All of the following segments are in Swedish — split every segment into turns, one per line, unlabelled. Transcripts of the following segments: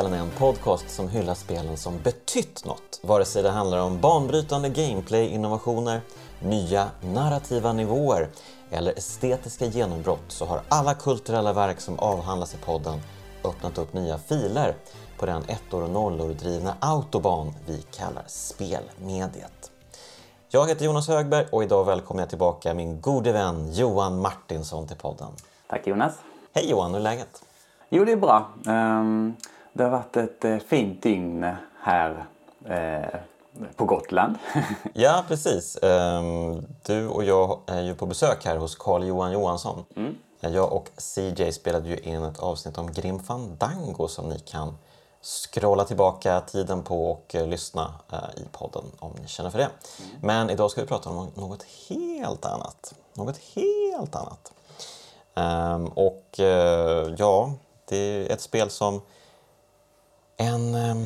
spelen är en podcast som hyllar spelen som betytt något. Vare sig det handlar om banbrytande gameplay-innovationer, nya narrativa nivåer eller estetiska genombrott så har alla kulturella verk som avhandlas i podden öppnat upp nya filer på den ettor och nollor drivna autobahn vi kallar spelmediet. Jag heter Jonas Högberg och idag välkomnar jag tillbaka min gode vän Johan Martinsson till podden.
Tack Jonas.
Hej Johan, hur är läget?
Jo, det är bra. Ehm, det har varit ett eh, fint dygn här eh, på Gotland.
Ja, precis. Ehm, Du och jag är ju på besök här hos Carl Johan Johansson. Jag och CJ spelade ju in ett avsnitt om Grim Fandango som ni kan scrolla tillbaka tiden på och eh, lyssna i podden om ni känner för det. Men idag ska vi prata om något helt annat. Något helt annat. Ehm, och ja, det är ett spel som en eh,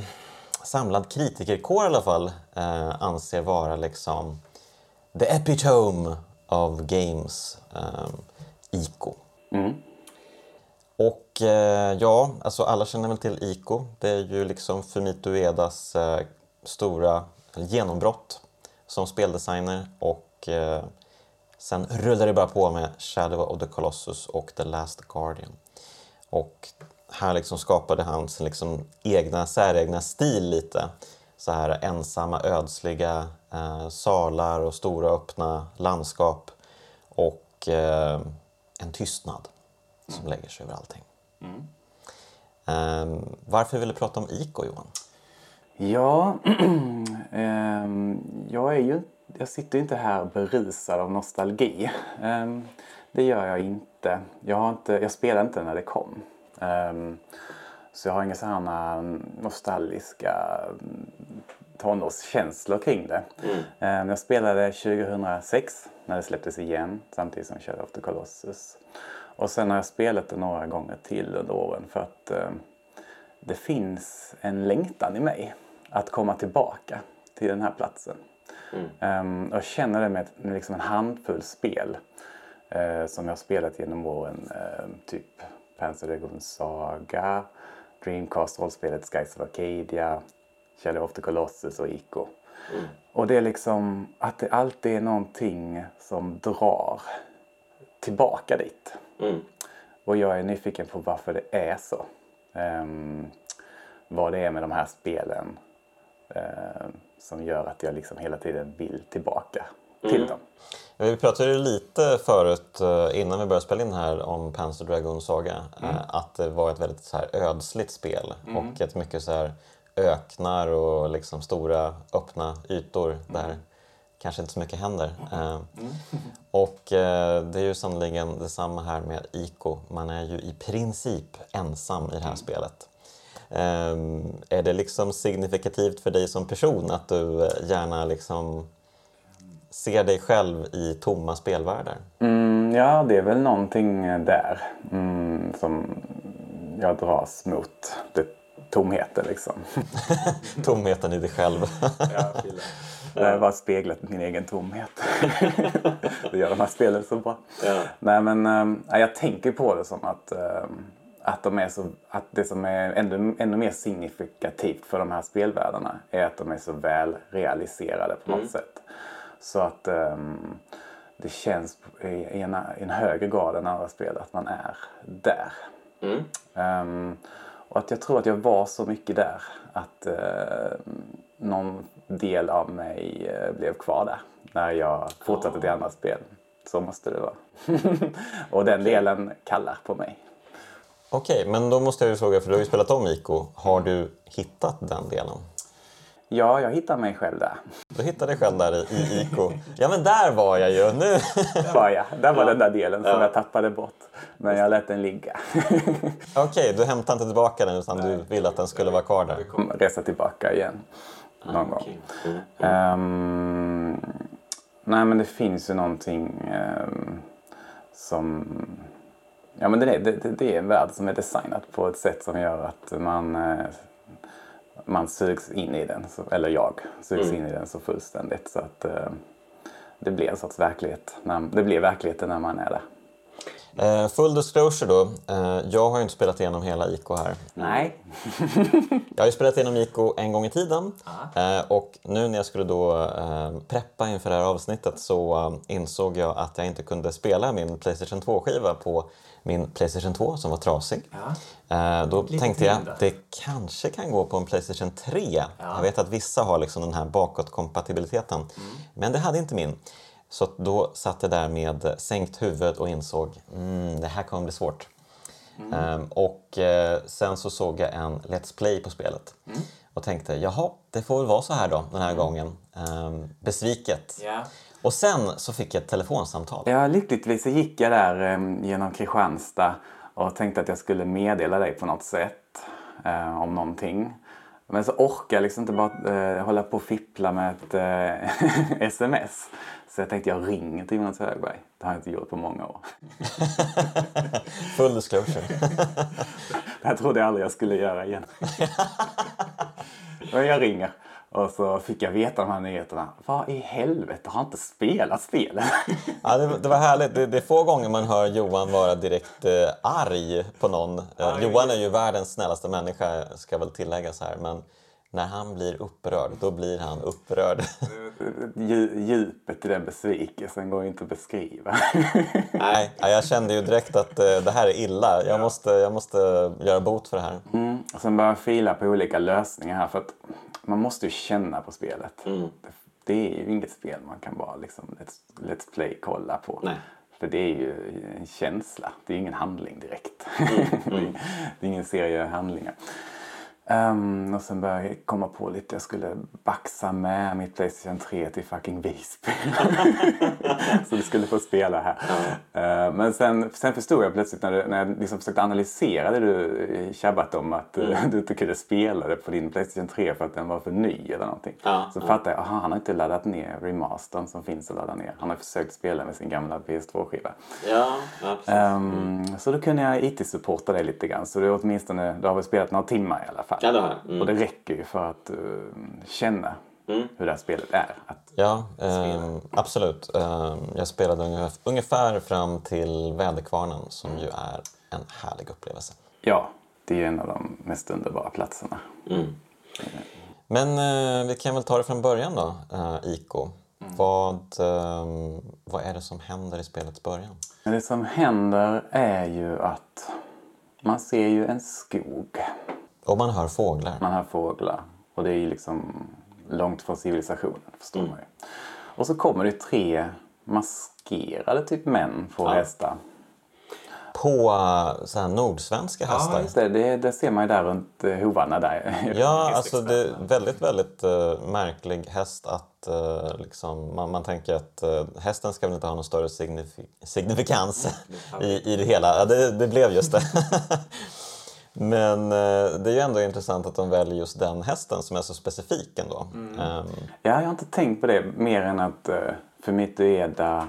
samlad kritikerkår i alla fall eh, anser vara liksom the epitome of games, eh, ICO. Och eh, ja, alltså alla känner väl till ICO. Det är ju liksom Fumito Uedas eh, stora genombrott som speldesigner och eh, sen rullar det bara på med Shadow of the Colossus och The Last Guardian. Och här liksom skapade han sin liksom egna säregna stil lite. Så här ensamma ödsliga eh, salar och stora öppna landskap och eh, en tystnad som lägger sig över allting. Eh, varför vill du prata om ICO Johan?
Ja, ehm, jag är ju jag sitter ju inte här berusad av nostalgi. Ehm, det gör jag inte. Jag, har inte, jag spelade inte när det kom. Ehm, så jag har inga sådana nostalgiska mm, tonårskänslor kring det. Ehm, jag spelade 2006 när det släpptes igen samtidigt som Shadow of the Colossus. Och sen har jag spelat det några gånger till under åren för att ehm, det finns en längtan i mig att komma tillbaka till den här platsen. Och jag känner det med, liksom en handfull spel eh, som jag har spelat genom åren. Typ Dragon Saga, Dreamcast rollspelet Skies of Arcadia, Shadow of the Colossus och Ico. Och det är liksom att det alltid är någonting som drar tillbaka dit. Och jag är nyfiken på varför det är så. Ehm, vad det är med de här spelen eh, som gör att jag liksom hela tiden vill tillbaka till dem.
Vi pratade ju lite förut eh, innan vi började spela in här om Panzer Dragon Saga eh, att det var ett väldigt så här ödsligt spel och ett mycket så här öknar och liksom stora öppna ytor där kanske inte så mycket händer. Eh, Och eh, det är ju sannoliken detsamma här med ICO. Man är ju i princip ensam i det här spelet. Ehm, är det liksom signifikativt för dig som person att du gärna liksom ser dig själv i tomma spelvärldar?
Mm, ja, det är väl någonting där mm, som jag dras mot. Det tomheten liksom.
Tomheten i dig själv.
Jag har bara speglat min egen tomhet. det gör de här spelen så bra. Nej men äh, jag tänker på det som att, äh, att, de är så, att det som är ännu, ännu mer signifikativt för de här spelvärldarna är att de är så väl realiserade på något sätt. Så att ähm, det känns i en, i en högre grad än andra spel att man är där. Ehm, och att jag tror att jag var så mycket där att eh, någon del av mig eh, blev kvar där när jag fortsatte till andra spel. Så måste det vara. och den delen kallar på mig.
Okej, men då måste jag ju fråga, för du har ju spelat om ICO. Har du hittat den delen?
Ja, jag hittar mig själv där.
Du hittade dig själv där i, i ICO. Ja, men där var jag ju! Nu!
Var jag. Där var den där delen som jag tappade bort. Men jag lät den ligga.
Okej, du hämtar inte tillbaka den utan du vill att den skulle vara kvar där.
Kommer resa tillbaka igen. Någon gång. Ehm, nej men det finns ju någonting ehm, som... Ja men det är, det, det- är en värld som är designad på ett sätt som gör att man, eh, man sugs in i den. Eller jag sugs in i den så fullständigt så att eh, det blir en sorts verklighet. Det blir verkligheten när man är där.
Eh, full disclosure då. Eh, jag har ju inte spelat igenom hela IK här.
Nej.
Jag har ju spelat igenom IK en gång i tiden eh, och nu när jag skulle då eh, preppa inför det här avsnittet så eh, insåg jag att jag inte kunde spela min Playstation 2-skiva på min Playstation 2 som var trasig. Eh, då tänkte jag att det kanske kan gå på en Playstation 3. Jag vet att vissa har liksom den här bakåtkompatibiliteten. Men det hade inte min. Så då satt jag där med sänkt huvud och insåg mm, det här kommer bli svårt. Ehm, och eh, sen så såg jag en Let's Play på spelet och tänkte jaha, det får väl vara så här då den här gången. Ehm, besviket.
Ja.
Och sen så fick jag ett telefonsamtal.
Ja, lyckligtvis så gick jag där eh, genom Kristianstad och tänkte att jag skulle meddela dig på något sätt eh, om någonting. Men så orkar jag liksom inte bara eh, hålla på och fippla med ett eh, sms. Så jag tänkte jag ringer till Jonas Högberg. Det har jag inte gjort på många år.
Full disclosure.
Det här trodde jag aldrig jag skulle göra igen. Men jag ringer. Och så fick jag veta de här nyheterna. Vad i helvete, har inte spelat spelet?
ja, det, det var härligt. Det, det är få gånger man hör Johan vara direkt eh, arg på någon. Eh, Johan är ju världens snällaste människa, ska väl tilläggas här. Men när han blir upprörd, då blir han upprörd.
Dju- Djupet i den besvikelsen går ju inte att beskriva.
Nej, ja, jag kände ju direkt att eh, det här är illa. Jag måste, jag måste göra bot för det här.
Mm. Och sen började jag fila på olika lösningar här för att man måste ju känna på spelet. Det, det är ju inget spel man kan bara liksom let's, let's play kolla på.
Nej.
För det är ju en känsla, det är ingen handling direkt. det, är, det är ingen serie handlingar. Ehm, och sen började jag komma på lite, jag skulle baxa med mitt Playstation 3 till fucking Visby. så du skulle få spela här. Ehm, men sen, sen förstod jag plötsligt när, du, när jag liksom försökte analysera det du tjabbat om att eh, du inte kunde spela det på din Playstation 3 för att den var för ny eller någonting.
Ja,
så fattade jag, aha, han har inte laddat ner remastern som finns att ladda ner. Han har försökt spela med sin gamla PS2-skiva.
Ja, absolut.
Ehm, Så då kunde jag IT-supporta det lite grann. Så är åtminstone, du har väl spelat några timmar i alla fall.
Ja, det har jag. Mm.
Och det räcker ju för att eh, känna hur det här spelet är. Att,
Ja, ehm, absolut. Ehm, jag spelade ungefär, ungefär fram till Väderkvarnen som ju är en härlig upplevelse.
ja, det är en av de mest underbara platserna.
Men eh, vi kan väl ta det från början då, eh, Iko. Vad, ehm, vad är det som händer i spelets början?
Det som händer är ju att man ser ju en skog.
Och man hör fåglar.
Man hör fåglar. Och det är ju liksom långt från civilisationen, förstår man ju. Och så kommer det tre maskerade typ män på hästar.
På eh, så här nordsvenska hästar.
Just det, det, det ser man ju där runt eh, hovarna där.
Ja, alltså det är väldigt, väldigt eh, märklig häst att eh, liksom, man, man tänker att eh, hästen ska väl inte ha någon större signifi- signifikans i, i det hela. Ja, det, det blev just det. Men eh, det är ju ändå intressant att de väljer just den hästen som är så specifik ändå. Ehm,
Ja, jag har inte tänkt på det mer än att eh, för mitt Ueda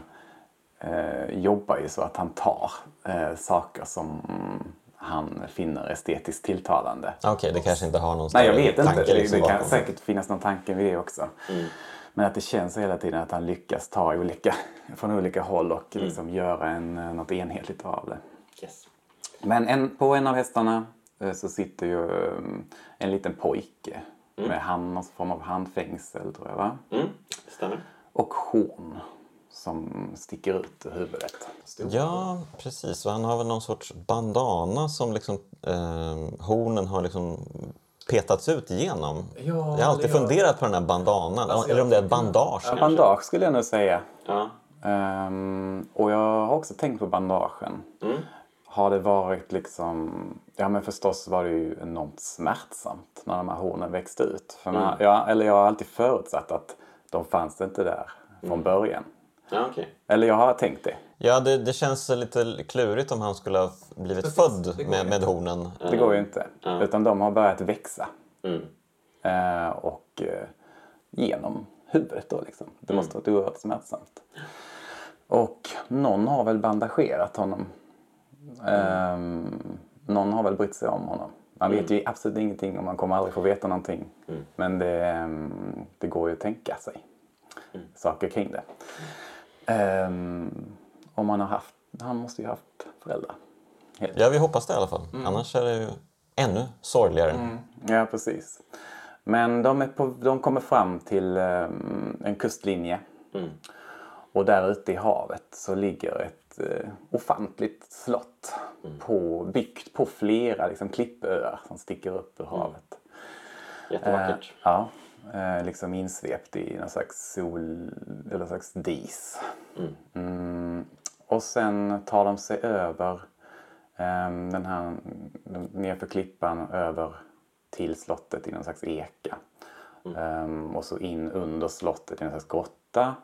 eh, jobbar ju så att han tar eh, saker som han finner estetiskt tilltalande.
Okej, det kanske inte har någon
Nej, jag vet inte.
tanke
Det,
liksom
det kan
bakom.
säkert finnas någon tanke vid det också. Men att det känns hela tiden att han lyckas ta olika, från olika håll och liksom göra en, eh, något enhetligt av det.
Yes.
Men en, på en av hästarna eh, så sitter ju eh, en liten pojke med hand, någon form av handfängsel tror jag va?
Mm, stämmer.
Och horn som sticker ut ur huvudet.
Ja, precis. Och han har väl någon sorts bandana som liksom eh, hornen har liksom petats ut igenom.
Ja,
jag har alltid
ja.
funderat på den här bandanan.
Alltså,
eller om det är ett bandage.
Ja, bandage skulle jag nog säga.
Ja.
Ehm, och jag har också tänkt på bandagen. Har det varit liksom... Ja men förstås var det ju enormt smärtsamt när de här hornen växte ut. För man, ja, eller jag har alltid förutsatt att de fanns inte där från början.
Ja, okej.
Eller jag har tänkt det.
Ja, det, det känns lite klurigt om han skulle ha blivit
Precis,
född med, med hornen.
Det går ju inte. Utan de har börjat växa.
Mm.
Eh, och eh, genom huvudet då liksom. Det måste ha varit oerhört smärtsamt. Och någon har väl bandagerat honom. Ehm, någon har väl brytt sig om honom. Man vet ju absolut ingenting och man kommer aldrig få veta någonting. Men det, ehm, det går ju att tänka sig saker kring det. Ehm, om man har haft han måste ju ha haft föräldrar. Helt.
Ja, vi hoppas det i alla fall. Annars är det ju ännu sorgligare.
Ja, precis. Men de, på, de kommer fram till um, en kustlinje. Och där ute i havet så ligger ett uh, ofantligt slott på, byggt på flera liksom, klippöar som sticker upp ur havet.
Jättevackert.
Eh, ja, eh, liksom insvept i någon slags sol eller någon slags dis. Mm. Och sen tar de sig över eh, den här, nerför klippan över till slottet i någon slags eka. Eh, och så in under slottet i en slags grotta.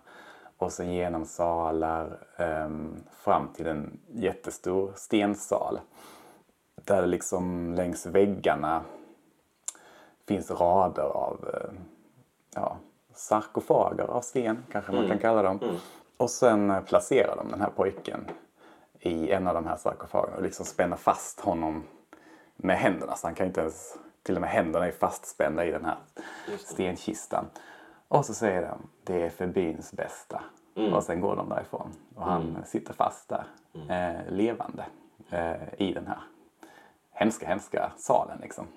Och sen genom salar eh, fram till en jättestor stensal. Där liksom längs väggarna finns rader av eh, ja, sarkofager av sten, kanske man kan kalla dem. Och sen eh, placerar de den här pojken i en av de här sarkofagerna och liksom spänner fast honom med händerna. Så han kan inte ens, till och med händerna är fastspända i den här stenkistan. Och så säger de, det är för byns bästa. Och sen går de därifrån. Och han sitter fast där, eh, levande, eh, i den här hemska, hemska salen liksom.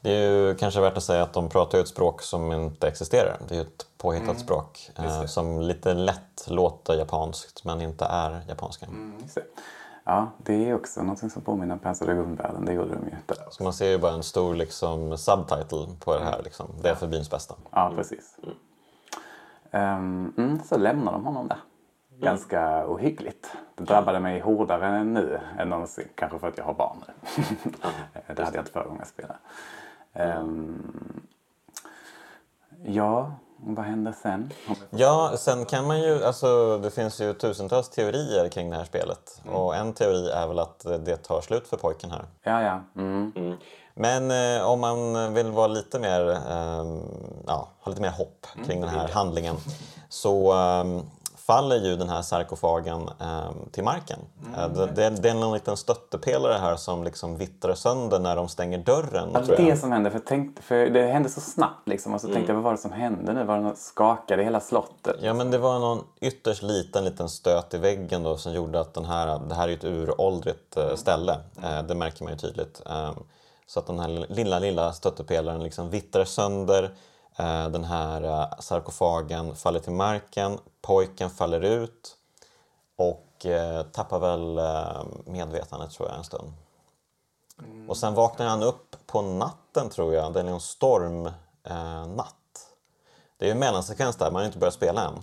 Det är ju kanske värt att säga att de pratar ett språk som inte existerar. Det är ju ett påhittat språk eh, som lite lätt låter japanskt men inte är japanska.
Det. Ja, det är också något som påminner om Panzer Dragonvärlden. Det gjorde de ju där.
Så man ser ju bara en stor liksom, subtitle på det här. Liksom. Det är för byns bästa.
Ja, precis. Ehm, mm, så lämnar de honom där. Ganska ohyggligt. Det drabbade mig hårdare nu än någonsin. Kanske för att jag har barn nu. det hade jag inte förra gången jag spelade. Ehm, ja, vad hände sen?
Ja, sen kan man ju, alltså det finns ju tusentals teorier kring det här spelet. Och en teori är väl att det tar slut för pojken här.
Ja, ja. Mm.
Men eh, om man vill vara lite mer, eh, ja, ha lite mer hopp kring den här handlingen så eh, faller ju den här sarkofagen eh, till marken. Eh, det, det, det är en liten stöttepelare här som liksom vittrar sönder när de stänger dörren.
Det var
jag.
det som hände. För, tänkte, för det hände så snabbt liksom. Och så tänkte jag, vad var det som hände nu? Var det något skakade hela slottet?
Ja, men det var någon ytterst liten, liten stöt i väggen då som gjorde att den här, det här är ett uråldrigt eh, ställe. Eh, det märker man ju tydligt. Eh, så att den här lilla, lilla stöttepelaren liksom vittrar sönder. Eh, den här eh, sarkofagen faller till marken. Pojken faller ut och eh, tappar väl medvetandet tror jag en stund. Och sen vaknar han upp på natten tror jag. Det är en stormnatt. Natt. det är ju en mellansekvens där, man har inte börjat spela än.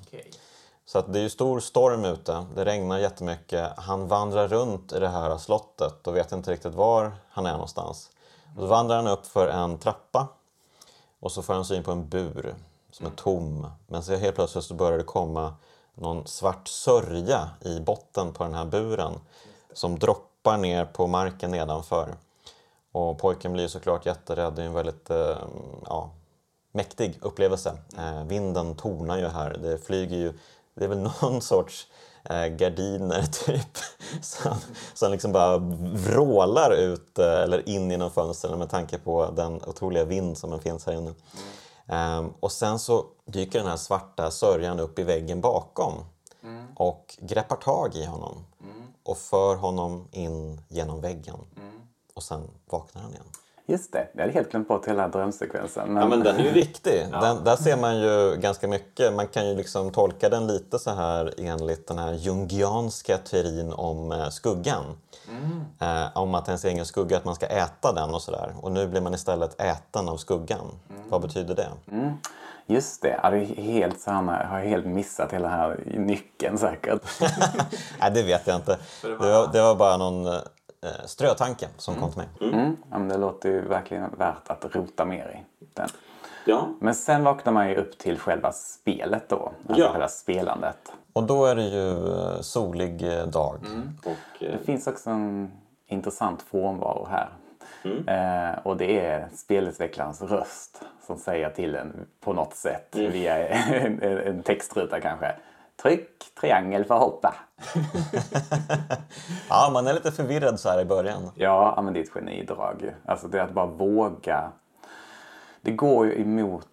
Så att det är ju stor storm ute, det regnar jättemycket. Han vandrar runt i det här slottet och vet inte riktigt var han är någonstans. Och så vandrar han upp för en trappa och så får han syn på en bur som är tom. Men så helt plötsligt så börjar det komma någon svart sörja i botten på den här buren som droppar ner på marken nedanför. Och pojken blir ju såklart jätterädd. Det är en väldigt eh, ja, mäktig upplevelse. Eh, vinden tornar ju här. Det flyger ju, det är väl någon sorts Eh, gardiner typ som, som liksom bara vrålar ut eh, eller in genom fönstren med tanke på den otroliga vind som finns här inne. Um, och sen så dyker den här svarta sörjan upp i väggen bakom och greppar tag i honom och för honom in genom väggen. Och sen vaknar han igen.
Just det, jag hade helt glömt bort hela drömsekvensen. Men...
Ja, men den är ju viktig. Den, där ser man ju ganska mycket. Man kan ju liksom tolka den lite så här enligt den här jungianska teorin om eh, skuggan. Eh, om att ens egen skugga, att man ska äta den och sådär. Och nu blir man istället äten av skuggan. Vad betyder det?
Mm. Just det, jag hade helt, så här, har helt missat hela här nyckeln säkert.
Nej, det vet jag inte. Det var, det var bara någon eh, strötanke som kom till mig.
Mm. Ja, men det låter ju verkligen värt att rota mer i den.
Ja.
Men sen vaknar man ju upp till själva spelet då. Alltså
Ja.
själva spelandet.
Och då är det ju eh, solig eh, dag.
Och, eh,
Det finns också en intressant frånvaro här. Eh, och det är spelutvecklarens röst som säger till en på något sätt via en, en textruta kanske. Tryck triangel för att hoppa.
Ja, man är lite förvirrad så här i början.
Ja, men det är ett genidrag ju. Alltså det är att bara våga. Det går ju emot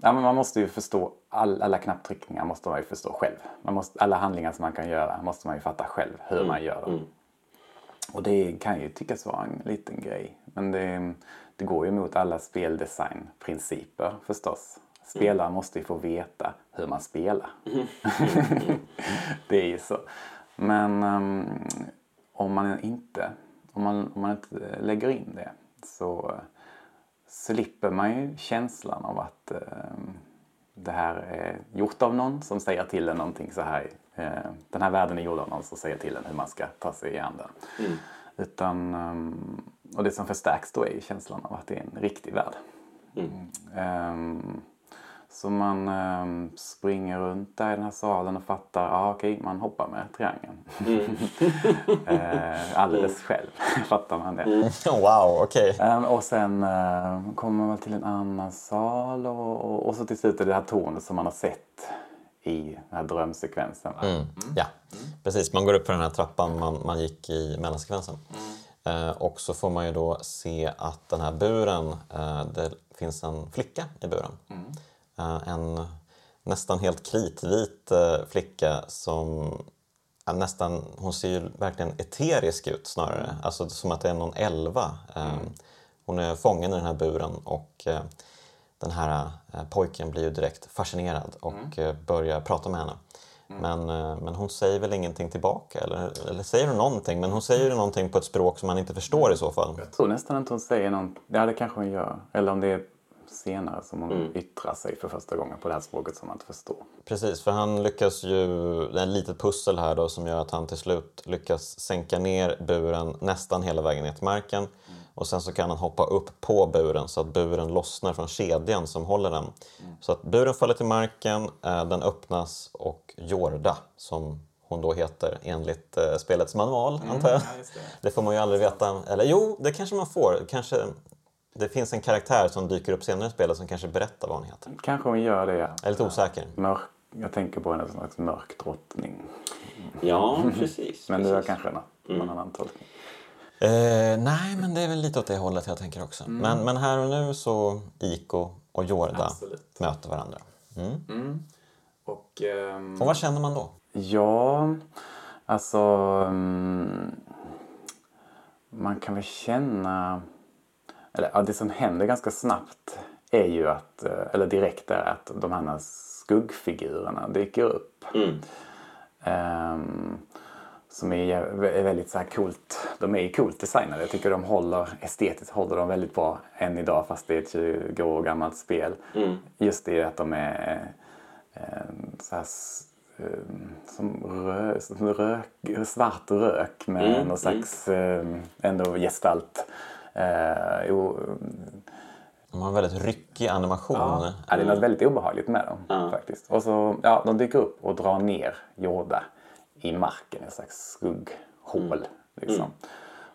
ja, men man måste ju förstå, all, alla knapptryckningar måste man ju förstå själv. Man måste, alla handlingar som man kan göra måste man ju fatta själv hur man gör dem. Och det kan ju tyckas vara en liten grej. Men det, det går ju emot alla speldesignprinciper förstås. Spelaren måste ju få veta hur man spelar. det är ju så. Men um, om man inte om man, om man inte lägger in det så slipper man ju känslan av att um, det här är gjort av någon som säger till en någonting så här. Uh, den här världen är gjord av någon som säger till en hur man ska ta sig i den. Mm. Utan, um, och det som förstärks då är ju känslan av att det är en riktig värld. Mm. Um, så man um, springer runt där i den här salen och fattar, ah, okej, okay, man hoppar med triangeln. Mm. uh, alldeles själv fattar man det. Mm.
Wow, okej.
Okay. Um, och sen uh, kommer man till en annan sal och, och, och, så till slut är det här tornet som man har sett i den här drömsekvensen.
Mm. Ja, precis. Man går upp för den här trappan man, man gick i mellansekvensen. Uh, och så får man ju då se att den här buren, det finns en flicka i buren. Eh, en nästan helt kritvit eh, flicka som nästan, hon ser ju verkligen eterisk ut snarare, mm. alltså som att det är någon elva. Eh, mm. Hon är fången i den här buren och den här pojken blir ju direkt fascinerad och mm. börjar prata med henne. Mm. Men, men hon säger väl ingenting tillbaka eller, eller säger hon någonting? Men hon säger ju någonting på ett språk som man inte förstår i så fall.
Jag tror nästan inte hon säger någonting. Ja, det kanske hon gör. Eller om det är senare som hon mm. yttrar sig för första gången på det här språket som man inte förstår.
Precis, för han lyckas ju, det är ett litet pussel här då som gör att han till slut lyckas sänka ner buren nästan hela vägen ner till marken. Mm. Och sen så kan han hoppa upp på buren så att buren lossnar från kedjan som håller den. Mm. Så att buren faller till marken, eh, den öppnas och Jorda, som hon då heter enligt eh, spelets manual, mm, antar jag. Ja, det. det. får man ju aldrig veta. Eller jo, det kanske man får. Kanske det finns en karaktär som dyker upp senare i spelet som kanske berättar vad hon heter.
Kanske hon gör det, ja.
Jag är lite osäker.
Mörk, jag tänker på henne som en slags mörk drottning.
Ja, precis.
men
det
är kanske någon, mm. någon annan tolkning.
Eh, nej, men det är väl lite åt det hållet jag tänker också. Mm. Men, men här och nu så Iko och Jorda Absolut. möter varandra. Mm. Mm.
Och, um...
och vad känner man då?
Ja, alltså... Um, man kan väl känna eller ja, det som händer ganska snabbt är ju att, eh, eller direkt är att de här skuggfigurerna dyker upp. Mm. Um, som är, är väldigt så här coolt. De är coolt designade. Jag tycker de håller estetiskt håller de väldigt bra än idag fast det är ett 20 år gammalt spel. Mm. Just det att de är eh, så här, ehm, som, rö, som rök, svart rök med mm. någon mm. slags mm. ändå gestalt. Eh, jo,
de har en väldigt ryckig animation.
Ja, det är något väldigt obehagligt med dem ja. faktiskt. Och så, ja, de dyker upp och drar ner Yoda i marken, ett slags skugghål. Mm. Liksom. Mm.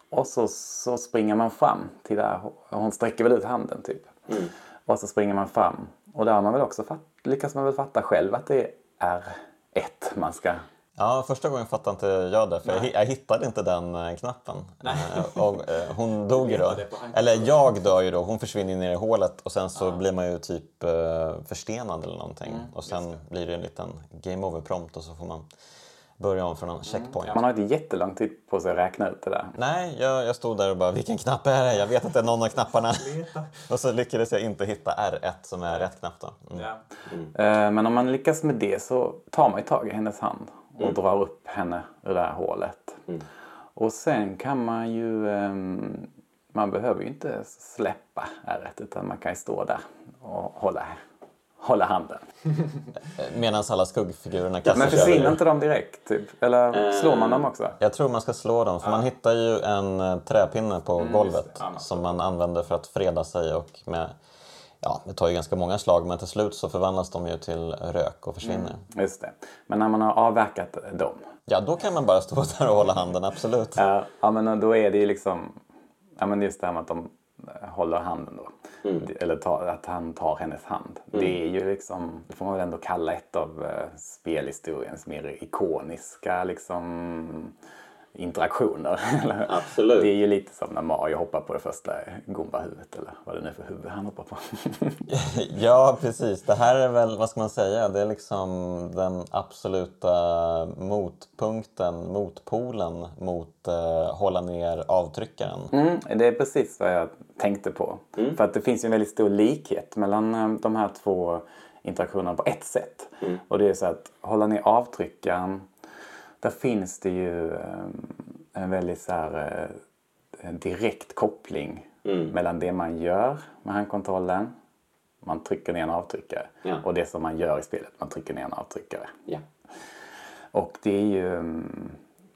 Och så, så springer man fram till där, hon sträcker väl ut handen typ. Mm. Och så springer man fram och där har man väl också fatt, lyckas man väl fatta själv att det är ett man ska
Ja, första gången fattade inte jag det, för jag, jag, hittade inte den eh, knappen. Eh, och, eh, hon dog ju då. Eller jag dör ju då, hon försvinner ner i hålet och sen så ja. blir man ju typ förstenad eller någonting. Mm, och sen det. blir det en liten game over-prompt och så får man börja om från en checkpoint.
Mm. Man har inte jättelång tid på sig att räkna ut det där.
Nej, jag, jag stod där och bara vilken knapp är det? Jag vet att det är någon av knapparna. och så lyckades jag inte hitta R1 som är rätt knapp då. Mm. Ja.
Mm. Men om man lyckas med det så tar man ju tag i hennes hand och mm. drar upp henne ur det här hålet. Mm. Och sen kan man ju, um, man behöver ju inte släppa ärret utan man kan ju stå där och hålla, hålla handen.
Medan alla skuggfigurerna kastar
Men försvinner inte de direkt? Typ? Eller slår man dem också?
Jag tror man ska slå dem för man hittar ju en eh, träpinne på mm, golvet som man använder för att freda sig och med ja, det tar ju ganska många slag men till slut så förvandlas de ju till rök och försvinner.
Mm, just det. Men när man har avverkat dem?
Ja, då kan man bara stå där och hålla handen, absolut.
Ja, men då är det ju liksom, ja men just det här med att de håller handen då. Mm. Eller tar, att han tar hennes hand. Mm. Det är ju liksom, det får man väl ändå kalla ett av uh, spelhistoriens mer ikoniska liksom interaktioner.
Absolut.
Det är ju lite som när Mario hoppar på det första Goomba-huvudet eller vad det nu är för huvud han hoppar på.
Ja, precis. Det här är väl, vad ska man säga, det är liksom den absoluta motpunkten, motpolen mot eh, hålla ner avtryckaren.
Mm, det är precis vad jag tänkte på. För att det finns ju en väldigt stor likhet mellan eh, de här två interaktionerna på ett sätt. Och det är så att hålla ner avtryckaren, där finns det ju eh, en väldigt så här, eh, en direkt koppling mellan det man gör med handkontrollen, man trycker ner en avtryckare,
Ja.
och det som man gör i spelet, man trycker ner en avtryckare.
Ja.
Och det är ju mm,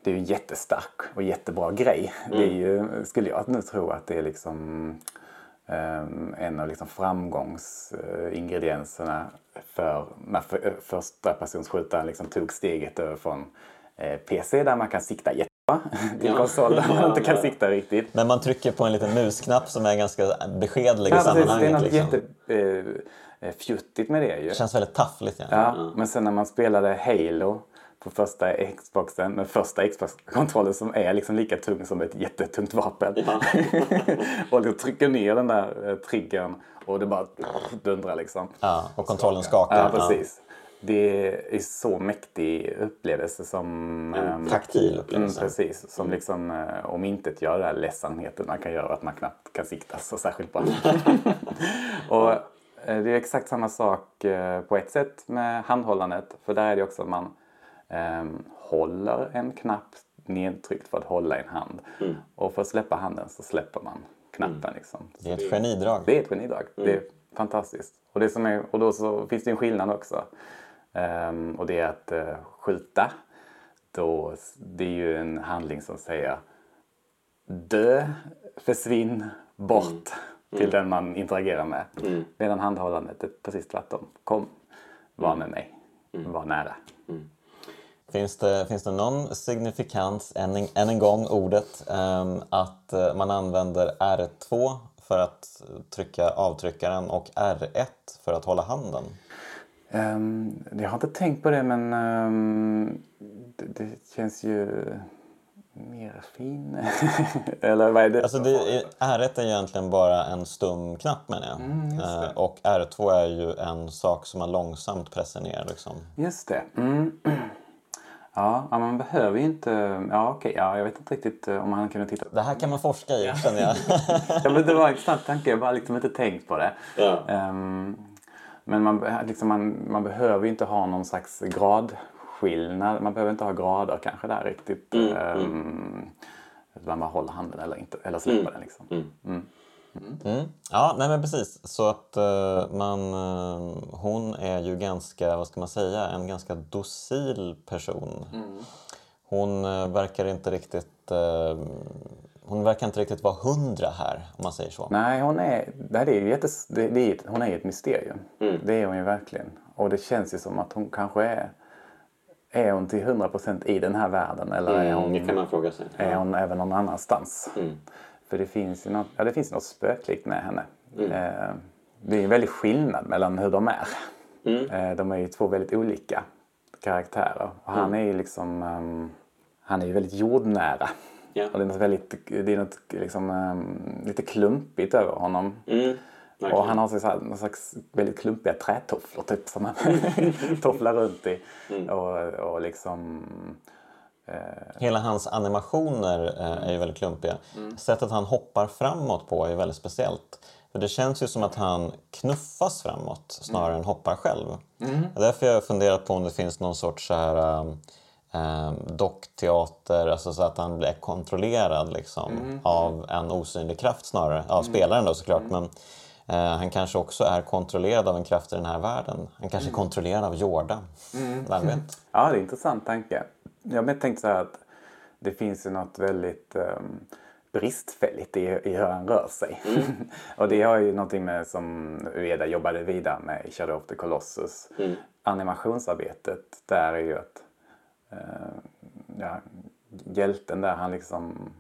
det är ju en jättestark och jättebra grej. Det är ju, skulle jag nu tro att det är liksom ehm, en av liksom framgångsingredienserna för när för, eh, första personsskjutaren liksom tog steget över från eh, PC där man kan sikta jättebra till
Ja.
konsol där man
Ja,
inte kan
ja.
sikta riktigt.
Men man trycker på en liten musknapp som är ganska beskedlig i
Ja, precis, det är
sammanhanget.
något
Liksom.
jättefjuttigt med det ju.
Det känns väldigt taffligt. Ja.
Ja, men sen när man spelade Halo på första Xboxen med första Xbox-kontrollen som är liksom lika tung som ett jättetungt vapen. och du trycker ner den där eh, triggern och det bara dundrar liksom.
Ja, och kontrollen skakar.
Ja, precis. Det är så mäktig upplevelse som... ehm,
taktil upplevelse.
Mm, precis. Som liksom eh, om inte gör här ledsamheten man kan göra att man knappt kan sikta så särskilt bra. och eh, det är exakt samma sak eh, på ett sätt med handhållandet. För där är det också att man ehm, håller en knapp nedtryckt för att hålla en hand. Och för att släppa handen så släpper man knappen liksom.
Det är ett genidrag.
Det är ett genidrag. Det är fantastiskt. Och, det som är, och då så finns det en skillnad också. Ehm, och det är att eh, skjuta. Då, det är ju en handling som säger dö, försvinn, bort till den man interagerar med. Medan handhållandet är precis tvärtom. Kom, var med mig, var nära.
Finns det, finns det någon signifikans, än en, än en gång ordet, ehm, att eh, man använder R2 för att trycka avtryckaren och R1 för att hålla handen?
Um, jag har inte tänkt på det men ehm, det, det känns ju mer fin. Eller vad är det?
Alltså det, är- R1 är egentligen bara en stum knapp menar jag. Eh, och R2 är ju en sak som man långsamt pressar ner. Liksom.
Just det. Mm. Ja, man behöver ju inte... Ja, okej. Ja, jag vet inte riktigt eh, om man kunde titta.
Det här kan man forska i känner jag.
Ja, men det var en intressant tanke. Jag har bara liksom inte tänkt på det.
Ja.
Ehm, men man, liksom man, man behöver ju inte ha någon slags gradskillnad. Man behöver inte ha grader kanske där riktigt. Mm, Man bara håller handen eller inte. Eller släpper den liksom.
Mm. Ja, nej men precis. Så att eh, man, eh, hon är ju ganska, vad ska man säga, en ganska docil person. Hon eh, verkar inte riktigt, eh, hon verkar inte riktigt vara hundra här om man säger så.
Nej, hon är, det är ju jättes, det, det är, ett- hon är ju ett mysterium. Det är hon ju verkligen. Och det känns ju som att hon kanske är... Är hon till 100% i den här världen eller är
Mm,
hon,
det kan man fråga sig.
är hon även någon annanstans?
Mm.
För det finns ju något, ja, det finns något spöklikt med henne.
Mm.
Eh, det är en väldig skillnad mellan hur de är.
Mm.
Eh, de är ju två väldigt olika karaktärer. Och han
Mm.
är ju liksom... ehm, han är ju väldigt jordnära.
Ja.
Och det är något, väldigt, det är något liksom, ehm, lite klumpigt över honom.
Mm.
Och han har så här, någon slags väldigt klumpiga trätofflor typ som han tofflar runt i.
Mm.
Och, och liksom...
Hela hans animationer eh, är ju väldigt klumpiga. Sättet han hoppar framåt på är väldigt speciellt. För det känns ju som att han knuffas framåt snarare än hoppar själv. Det är därför jag har funderat på om det finns någon sorts så här, um, um, dockteater, alltså så att han blir kontrollerad liksom, av en osynlig kraft snarare. Av spelaren då såklart. Men eh, han kanske också är kontrollerad av en kraft i den här världen. Han kanske är kontrollerad av Jorda. Vem vet?
Ja, det är en intressant tanke. Jag har tänkt så här att det finns ju något väldigt um, bristfälligt i, i hur han rör sig. och det har ju någonting med som Ueda jobbade vidare med i Shadow of the Colossus. Animationsarbetet där är ju att ja, hjälten där han liksom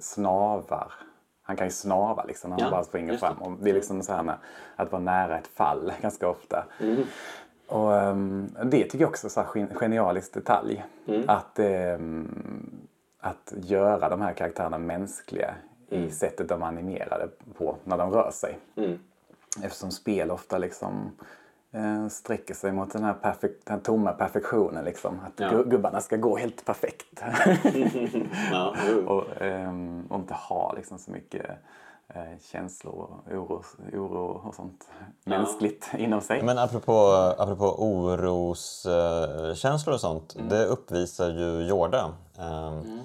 snavar. Han kan ju snava liksom när han
Ja,
bara springer fram. Och det är liksom så här med att vara nära ett fall ganska ofta. Och ehm, det tycker jag också är en gen- genialisk detalj. Att, ehm, att göra de här karaktärerna mänskliga i sättet de är animerade på när de rör sig. Eftersom spel ofta liksom eh, sträcker sig mot den här, perfek- den här tomma perfektionen. Liksom. Att
Ja.
gu- gubbarna ska gå helt perfekt.
Ja,
och, ehm, och inte ha liksom, så mycket eh, känslor och oro, oro och sånt mänskligt inom sig.
Men apropå, apropå oroskänslor och sånt, det uppvisar ju Jorda. Ehm,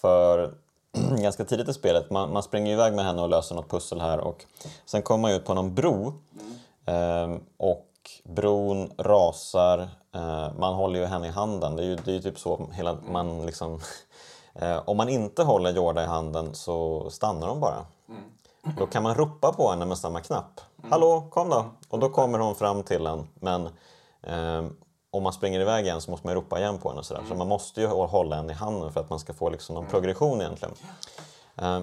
För ganska tidigt i spelet, man, man springer iväg med henne och löser något pussel här och sen kommer man ut på någon bro Ehm, och bron rasar, eh, man håller ju henne i handen. Det är ju, det är ju typ så hela, man liksom... Eh, om man inte håller Jorda i handen så stannar hon bara. Då kan man ropa på henne med samma knapp. Hallå, kom då! Och då kommer hon fram till en. Men eh, om man springer iväg igen så måste man ropa igen på henne. Sådär. Så man måste ju hålla henne i handen för att man ska få liksom någon progression egentligen. Eh,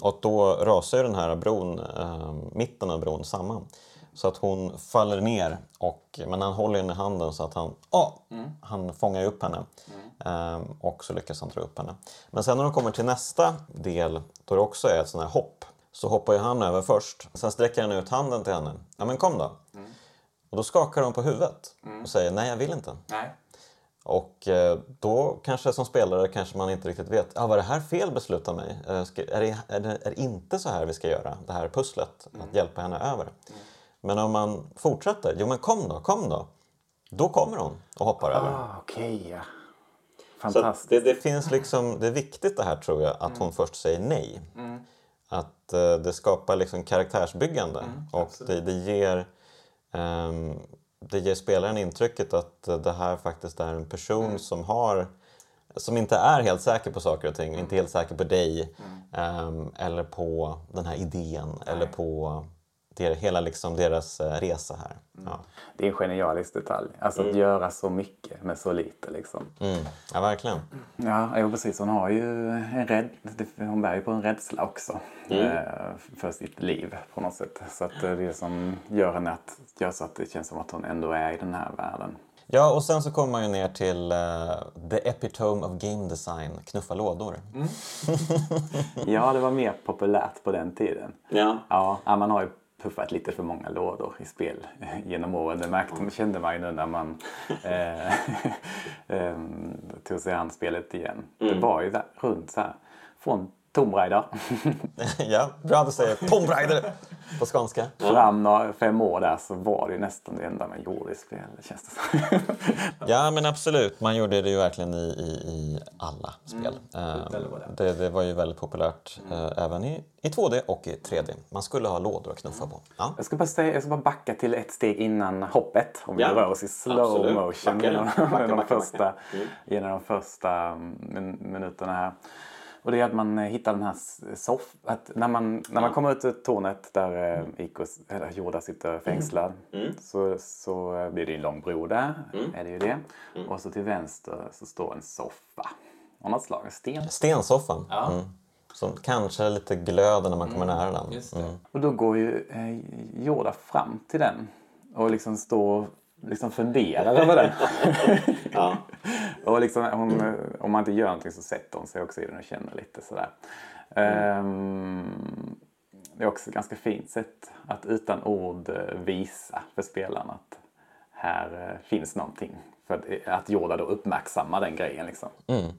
och då rasar ju den här bron, eh, mitten av bron samman. Så att hon faller ner, och, men han håller henne i handen så att han, åh, han fångar upp henne. Eh, och så lyckas han dra upp henne. Men sen när de kommer till nästa del, då det också är ett sånt här hopp, så hoppar ju han över först. Sen sträcker han ut handen till henne. Ja men kom då. Och då skakar hon på huvudet och säger nej jag vill inte.
Nej.
Och eh, då kanske som spelare kanske man inte riktigt vet, ah, var det här fel beslut av mig? Eh, är, det, är, det, är det inte så här vi ska göra, det här pusslet, att hjälpa henne över? Men om man fortsätter, jo men kom då, kom då. Då kommer hon och hoppar över.
Ah, ja.
Så att
Fantastiskt.
det, det finns liksom, det är viktigt det här tror jag, att hon först säger nej. Att eh, det skapar liksom karaktärsbyggande och det, det, ger, ehm, det ger spelaren intrycket att eh, det här faktiskt är en person som har som inte är helt säker på saker och ting, inte helt säker på dig ehm, eller på den här idén eller på det, hela liksom deras eh, resa här. Ja.
Det är en genialisk detalj. Alltså att göra så mycket med så lite. Liksom.
Mm. ja, verkligen.
Ja, jo, precis. Hon har ju en rädd... Hon bär ju på en rädsla också. Eh, för sitt liv på något sätt. Så att det är det som gör henne att... Gör så att det känns som att hon ändå är i den här världen.
Ja, och sen så kommer man ju ner till eh, the epitome of game design, knuffa lådor.
Ja, det var mer populärt på den tiden.
Ja,
ja, man har ju puffat lite för många lådor i spel genom åren. Det märkte, kände man ju nu när man eh, eh, tog sig an spelet igen. Det var ju där, runt så här, från Tomb Raider
ja, bra att du säger Tomb Raider på skånska.
fram några, fem år där så var det ju nästan det enda man gjorde i spel, känns det som.
Ja, men absolut. Man gjorde det ju verkligen i, i, i alla spel. Eh, det, det var ju väldigt populärt eh, även i, i 2D och i 3D. Man skulle ha lådor att knuffa på. Ja.
Jag ska, bara säga, jag ska bara backa till ett steg innan hoppet. Om vi
Ja,
rör oss i slow
absolut.
motion
Backa,
genom,
backa,
genom, de första,
backa. Mm.
genom de första min, minuterna här. Och det är att man eh, hittar den här soff... Att när man, när man kommer ut ur tornet där eh, Ikos, eller Jorda sitter fängslad
Mm.
så, så eh, blir det en lång bro där. Är det ju det.
Mm.
Och så till vänster så står en soffa. Av något slag. En sten.
Stensoffan.
Ja.
Mm. Som kanske lite glöder när man kommer nära den. Mm.
Och då går ju eh, Jorda fram till den och liksom står liksom funderar över den.
Ja.
och liksom, hon, eh, om man inte gör någonting så sätter hon sig också i den och känner lite sådär. Ehm, det är också ett ganska fint sätt att utan ord eh, visa för spelaren att här eh, finns någonting. För att, att Jorda då uppmärksammar den grejen. Liksom.
Mm.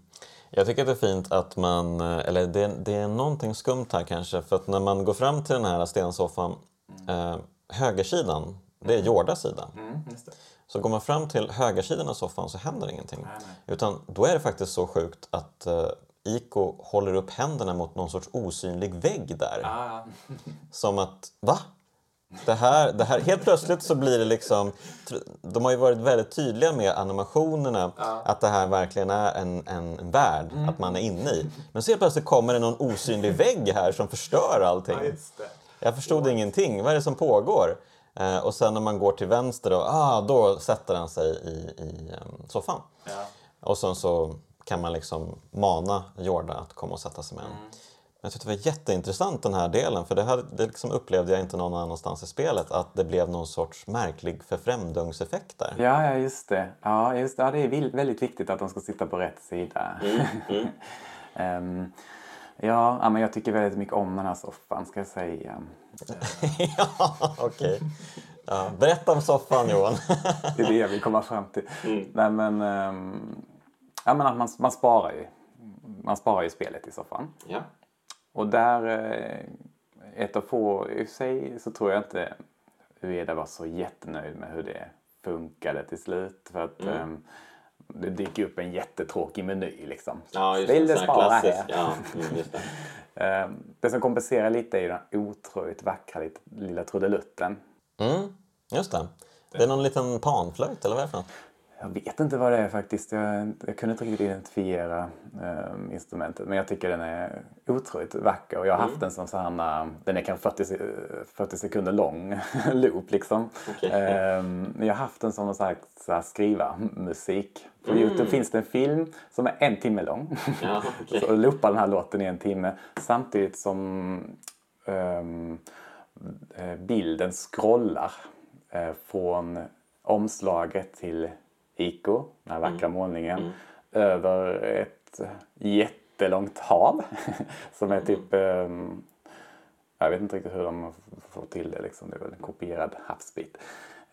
Jag tycker att det är fint att man, eh, eller det, det är någonting skumt här kanske, för att när man går fram till den här stensoffan, eh, högersidan, det är Jordas sida. Så går man fram till högersidan av soffan så händer ingenting. Utan då är det faktiskt så sjukt att eh, Iko håller upp händerna mot någon sorts osynlig vägg där. Som att, va? Det här, det här, helt plötsligt så blir det liksom... De har ju varit väldigt tydliga med animationerna att det här verkligen är en, en, en värld att man är inne i. Men så helt plötsligt kommer det någon osynlig vägg här som förstör allting. Jag förstod ingenting. Vad är det som pågår? Eh, och sen när man går till vänster då, ah, då sätter han sig i, i um, soffan. Och sen så kan man liksom mana Jorda att komma och sätta sig med en. Jag tyckte det var jätteintressant den här delen för det, här, det liksom upplevde jag inte någon annanstans i spelet att det blev någon sorts märklig förfrämdungseffekt där.
Ja, ja just det. Ja, just det. Ja, det är väldigt viktigt att de ska sitta på rätt sida. Ehm, ja, ja, men jag tycker väldigt mycket om den här soffan ska jag säga.
ja, okej. Ja, berätta om soffan Johan.
Det är det jag vill komma fram till. Nej, men, ehm, ja, men att man, man sparar ju. Man sparar ju spelet i soffan.
Ja.
Och där, eh, ett av få i sig, så tror jag inte Ueda var så jättenöjd med hur det funkade till slut. För att ehm, det dyker upp en jättetråkig meny liksom.
Ja, just
Vill
det.
du spara här?
Ja, mm, just det.
Ehm, Det som kompenserar lite är ju den otroligt vackra lilla trudelutten.
Mm, just det. Det är någon liten panflöjt eller vad är det för något?
Jag vet inte vad det är faktiskt. Jag, jag kunde inte riktigt identifiera ehm, instrumentet. Men jag tycker den är otroligt vacker. Och jag har haft den som så här, eh, den är kanske 40, se- 40 sekunder lång loop liksom.
Okej.
Ehm, men jag har haft den som så här skriva musik. På Youtube finns det en film som är en timme lång.
Ja, okej.
Så loopar den här låten i en timme samtidigt som ehm, eh, bilden scrollar eh, från omslaget till Ico, den här vackra målningen, över ett jättelångt hav som är typ ehm, jag vet inte riktigt hur de får till det. Liksom. Det är väl en kopierad havsbit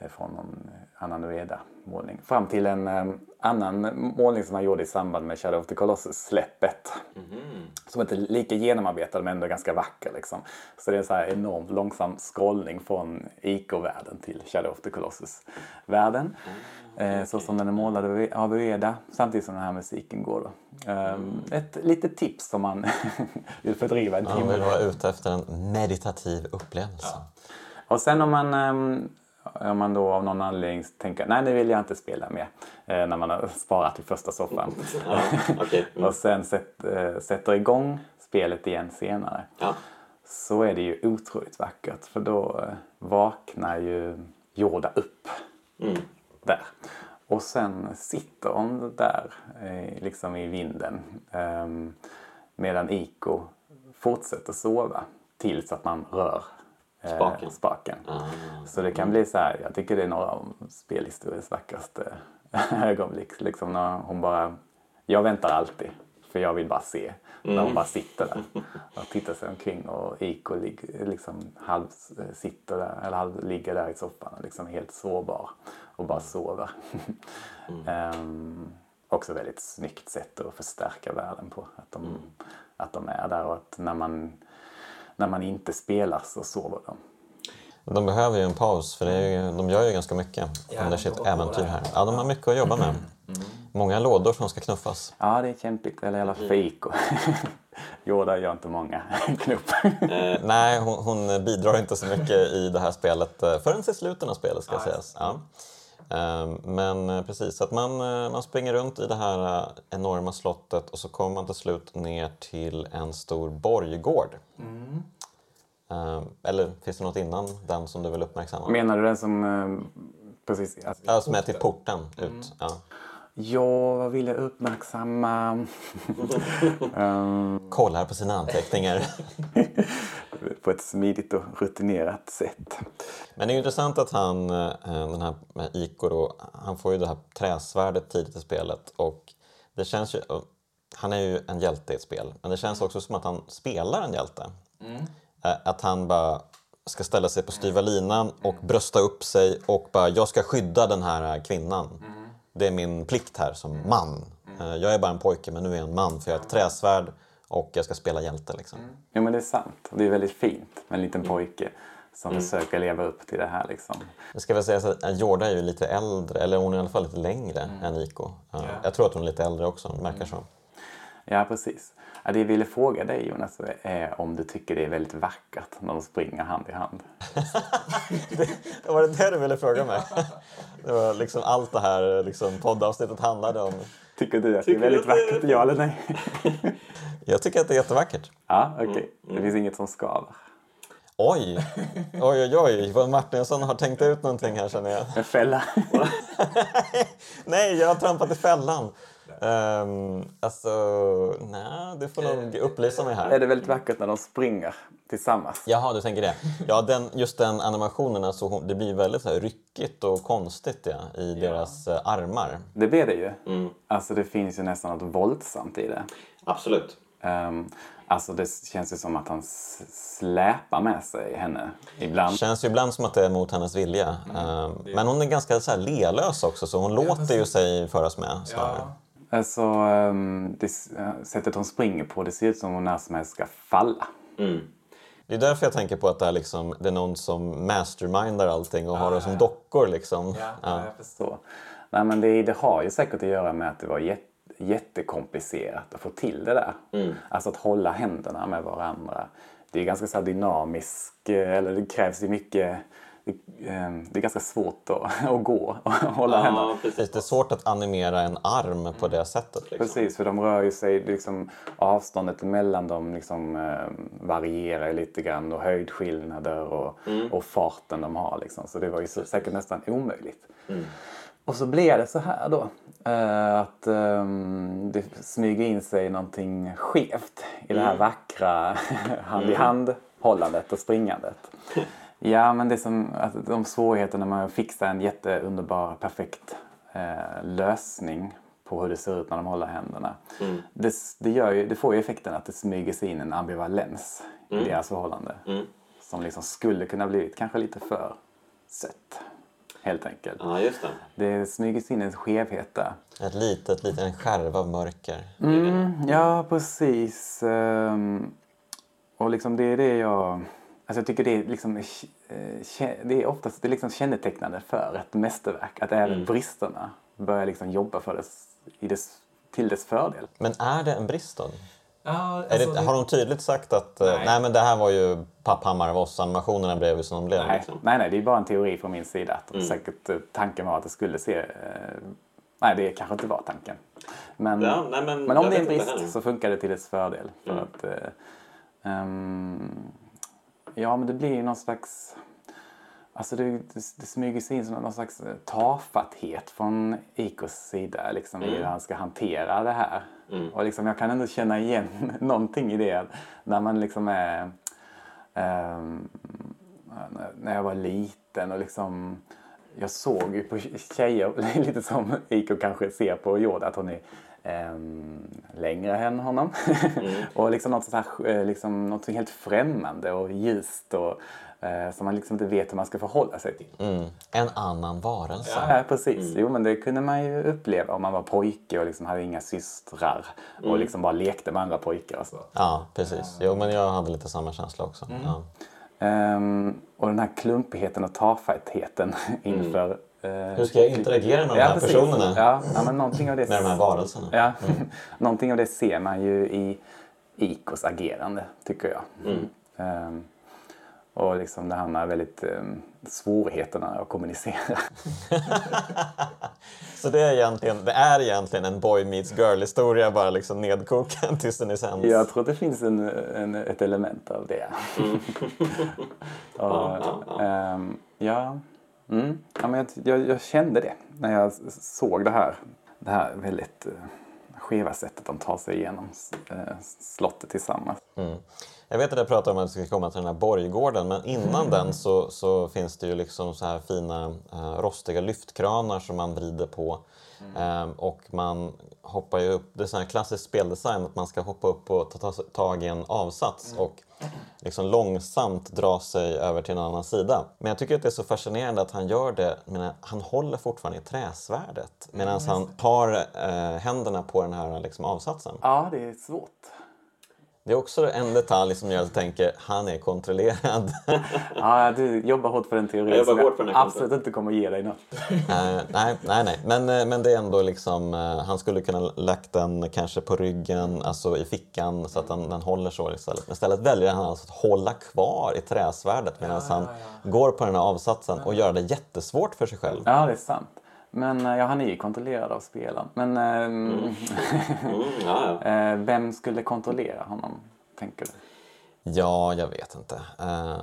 från någon annan Ueda-målning. Fram till en eh, annan målning som han gjorde i samband med Shadow of the Colossus-släppet. Som inte är lika genomarbetad men ändå ganska vacker. Liksom. Så det är en så här enormt långsam scrollning från Ico-världen till Shadow of the Colossus-världen. Eh, så som den är målad av- Ueda samtidigt som den här musiken går. Då. Um, ett litet tips om man vill fördriva en timme.
vill vara ute efter en meditativ upplevelse.
Och sen om man, ehm, om man då av någon anledning tänker nej nu vill jag inte spela mer. eh, När man har sparat i första soffan.
Ja. Mm.
och sen sätt, eh, sätter igång spelet igen senare.
Ja.
Så är det ju otroligt vackert för då eh, vaknar ju Yoda upp.
Mm.
Där. Och sen sitter hon där eh, liksom i vinden. ehm, medan Iko fortsätter sova tills att man rör eh,
Spaken.
spaken.
Ah.
Så det kan bli så här, jag tycker det är några av spelhistoriens vackraste ögonblick. Liksom när hon bara, jag väntar alltid för jag vill bara se. När hon bara sitter där och tittar sig omkring och Iko liksom halv sitter där, eller halv ligger där i soffan och liksom helt sårbar och bara sover. Ehm, också väldigt snyggt sätt att förstärka världen på. Att de, att de är där och att när man, när man inte spelar så sover de.
De behöver ju en paus för det är ju, de gör ju ganska mycket
Ja,
under
de
sitt äventyr här. Ja, de har mycket att jobba med. Många lådor som ska knuffas.
Ja, det är kämpigt. Eller i alla Iko. Yoda gör inte många knupp.
Eh,
Nej, hon, hon bidrar inte så mycket i det här spelet eh, förrän i slutet av spelet ska sägas. Ja. Ehm, Men eh, precis, att man, eh, man springer runt i det här eh, enorma slottet och så kommer man till slut ner till en stor borggård. Ehm, Eller finns det något innan den som du vill uppmärksamma?
Menar du den som... Precis. Alltså,
Ja, som är till porten ut. Ja.
ja, vad vill jag uppmärksamma? Ehm,
Kollar på sina anteckningar.
på ett smidigt och rutinerat sätt.
Men det är intressant att han, eh, den här med Iko då, han får ju det här träsvärdet tidigt i spelet och det känns ju, han är ju en hjälte i ett spel, men det känns också som att han spelar en hjälte. Eh, Att han bara ska ställa sig på styva linan och brösta upp sig och bara, jag ska skydda den här kvinnan. Det är min plikt här som man. Eh, Jag är bara en pojke men nu är jag en man för jag har ett träsvärd och jag ska spela hjälte liksom.
Jo, men det är sant. Det är väldigt fint med en liten pojke som försöker leva upp till det här. Liksom.
Det ska väl sägas att Jorda är ju lite äldre, eller hon är i alla fall lite längre än Iko. Ja. Jag tror att hon är lite äldre också, det verkar så.
Ja, precis. Det jag ville fråga dig Jonas är om du tycker det är väldigt vackert när de springer hand i hand.
Var det det du ville fråga mig? Det var liksom allt det här liksom, poddavsnittet handlade om.
Tycker du att
Tycker
det är väldigt
att det är-
vackert? Ja eller nej?
Jag tycker att det är jättevackert.
Ja, okej. Det finns inget som skaver.
Oj, oj, oj, oj, vad Martinsson har tänkt ut någonting här känner jag.
En fälla.
Nej, jag har trampat i fällan. Um, alltså, nej, du får nog upplysa mig
Är
här.
det väldigt vackert när de springer tillsammans?
Jaha, du tänker det. Ja, den, just den animationen, alltså, hon- det blir väldigt så här, ryckigt och konstigt ja, i deras eh, armar.
Det blir det ju.
Mm.
Alltså det finns ju nästan något våldsamt i det.
Absolut.
Um, alltså det känns ju som att han släpar med sig henne ibland.
känns ju ibland som att det är mot hennes vilja. Ehm, men hon är ganska så här, lelös också, så hon låter ju sig föras med snarare.
Alltså det, eh, sättet hon springer på, det ser ut som hon när som helst ska falla.
Mm.
Det är därför jag tänker på att det är, liksom, det är någon som mastermindar allting och har det som dockor. Liksom. Ja.
jag förstår. Nej, men det, det har ju säkert att göra med att det var jätte, jättekomplicerat att få till det där. Alltså att hålla händerna med varandra. Det är ganska så här dynamisk, eh, eller det krävs ju mycket det, eh, det är ganska svårt att, att gå och hålla.
Ja, precis.
Det är svårt att animera en arm på det sättet. Liksom.
Precis, för de rör ju sig, liksom, avståndet mellan dem liksom, eh, varierar lite grann och höjdskillnader och, och farten de har. Liksom. Så det var ju så, säkert nästan omöjligt. Och så blev det så här då. eh, att ehm, det smyger in sig någonting skevt i det här vackra hand i hand hållandet och springandet. Ja, men det som att de svårigheterna med att fixa en jätteunderbar, perfekt eh, lösning på hur det ser ut när de håller händerna. Det, det, gör ju, det får ju effekten att det smyger sig in en ambivalens i deras förhållande. Som liksom skulle kunna blivit kanske lite för sött. Helt enkelt.
Ja, just det.
Det smyger sig in en skevhet där.
Ett litet, litet, en skärva av mörker.
Mm, ja, precis. Ehm, och liksom det är det jag... Alltså jag tycker det är liksom... eh, Det är oftast det är liksom kännetecknande för ett mästerverk. Att även bristerna börjar liksom jobba för dess, i dess, till dess fördel.
Men är det en brist då?
Ja,
Är det, har de tydligt sagt att nej. nej men det här var ju Papphammar av oss, animationerna blev ju som de blev?
Nej,
liksom.
nej, nej, det är bara en teori från min sida. Att
Mm.
säkert eh, tanken var att det skulle se... Eh, nej, det kanske inte var tanken. Men,
Ja, nej, men
men om det är en brist.
Mm.
så funkar det till dess fördel. För att, eh, ehm, ja, men det blir ju någon slags... Alltså det, det, det smyger sig in som någon slags eh, tafatthet från Ikos sida liksom,
Mm.
hur han ska hantera det här. Och liksom, jag kan ändå känna igen någonting i det när man liksom är... ehm, när- jag var liten och liksom jag såg ju på tjejer, lite som Iko kanske ser på Yoda, att hon är längre än honom. och liksom något, sånt här, eh, liksom något helt främmande och ljust och eh, som man liksom inte vet hur man ska förhålla sig till.
Mm. En annan varelse.
Ja, precis. Jo, men det kunde man ju uppleva om man var pojke och liksom hade inga systrar och liksom bara lekte med andra pojkar och så.
Ja, precis. Jo, men jag hade lite samma känsla också. Ja.
Ehm, och den här klumpigheten och tafattheten inför... eh,
Hur ska jag interagera med de här
precis.
personerna?
Ja, ja, men någonting av det...
Med de här varelserna?
Ja, någonting av det ser man ju i Ikos agerande, tycker jag. Ehm, och liksom det här med väldigt um, svårigheterna att kommunicera.
Så det är, egentligen, det är egentligen en boy meets girl-historia, bara liksom nedkokad till sin essens.
Jag tror att det finns en, en, ett element av det. och, ehm, ja, mm, ja men jag, jag, jag kände det när jag såg det här. Det här väldigt uh, skeva sättet de tar sig igenom uh, slottet tillsammans.
Mm. Jag vet att jag pratade om att vi ska komma till den här borggården, men innan den så, så finns det ju liksom så här fina eh, rostiga lyftkranar som man vrider på. Ehm, och man hoppar ju upp, det är sån här klassisk speldesign att man ska hoppa upp och ta, ta tag i en avsats och liksom långsamt dra sig över till en annan sida. Men jag tycker att det är så fascinerande att han gör det, men han håller fortfarande i träsvärdet medan han har eh, händerna på den här liksom, avsatsen.
Ja, det är svårt.
Det är också en detalj som att jag tänker han är kontrollerad.
Ja, du jobbar hårt för den teorin
Jag
som
hårt för den här
absolut inte kommer ge dig något.
Eh, nej, nej, nej. Men, eh, men det är ändå liksom, eh, han skulle kunna lagt den kanske på ryggen, alltså i fickan så att den, den håller så istället. Men istället väljer han alltså att hålla kvar i träsvärdet medan han går på den här avsatsen och gör det jättesvårt för sig själv.
Ja, det är sant. Men eh, ja, han är ju kontrollerad av spelaren. Men ehm,
Mm, ja, ja.
eh, vem skulle kontrollera honom, tänker du?
Ja, jag vet inte. Ehm,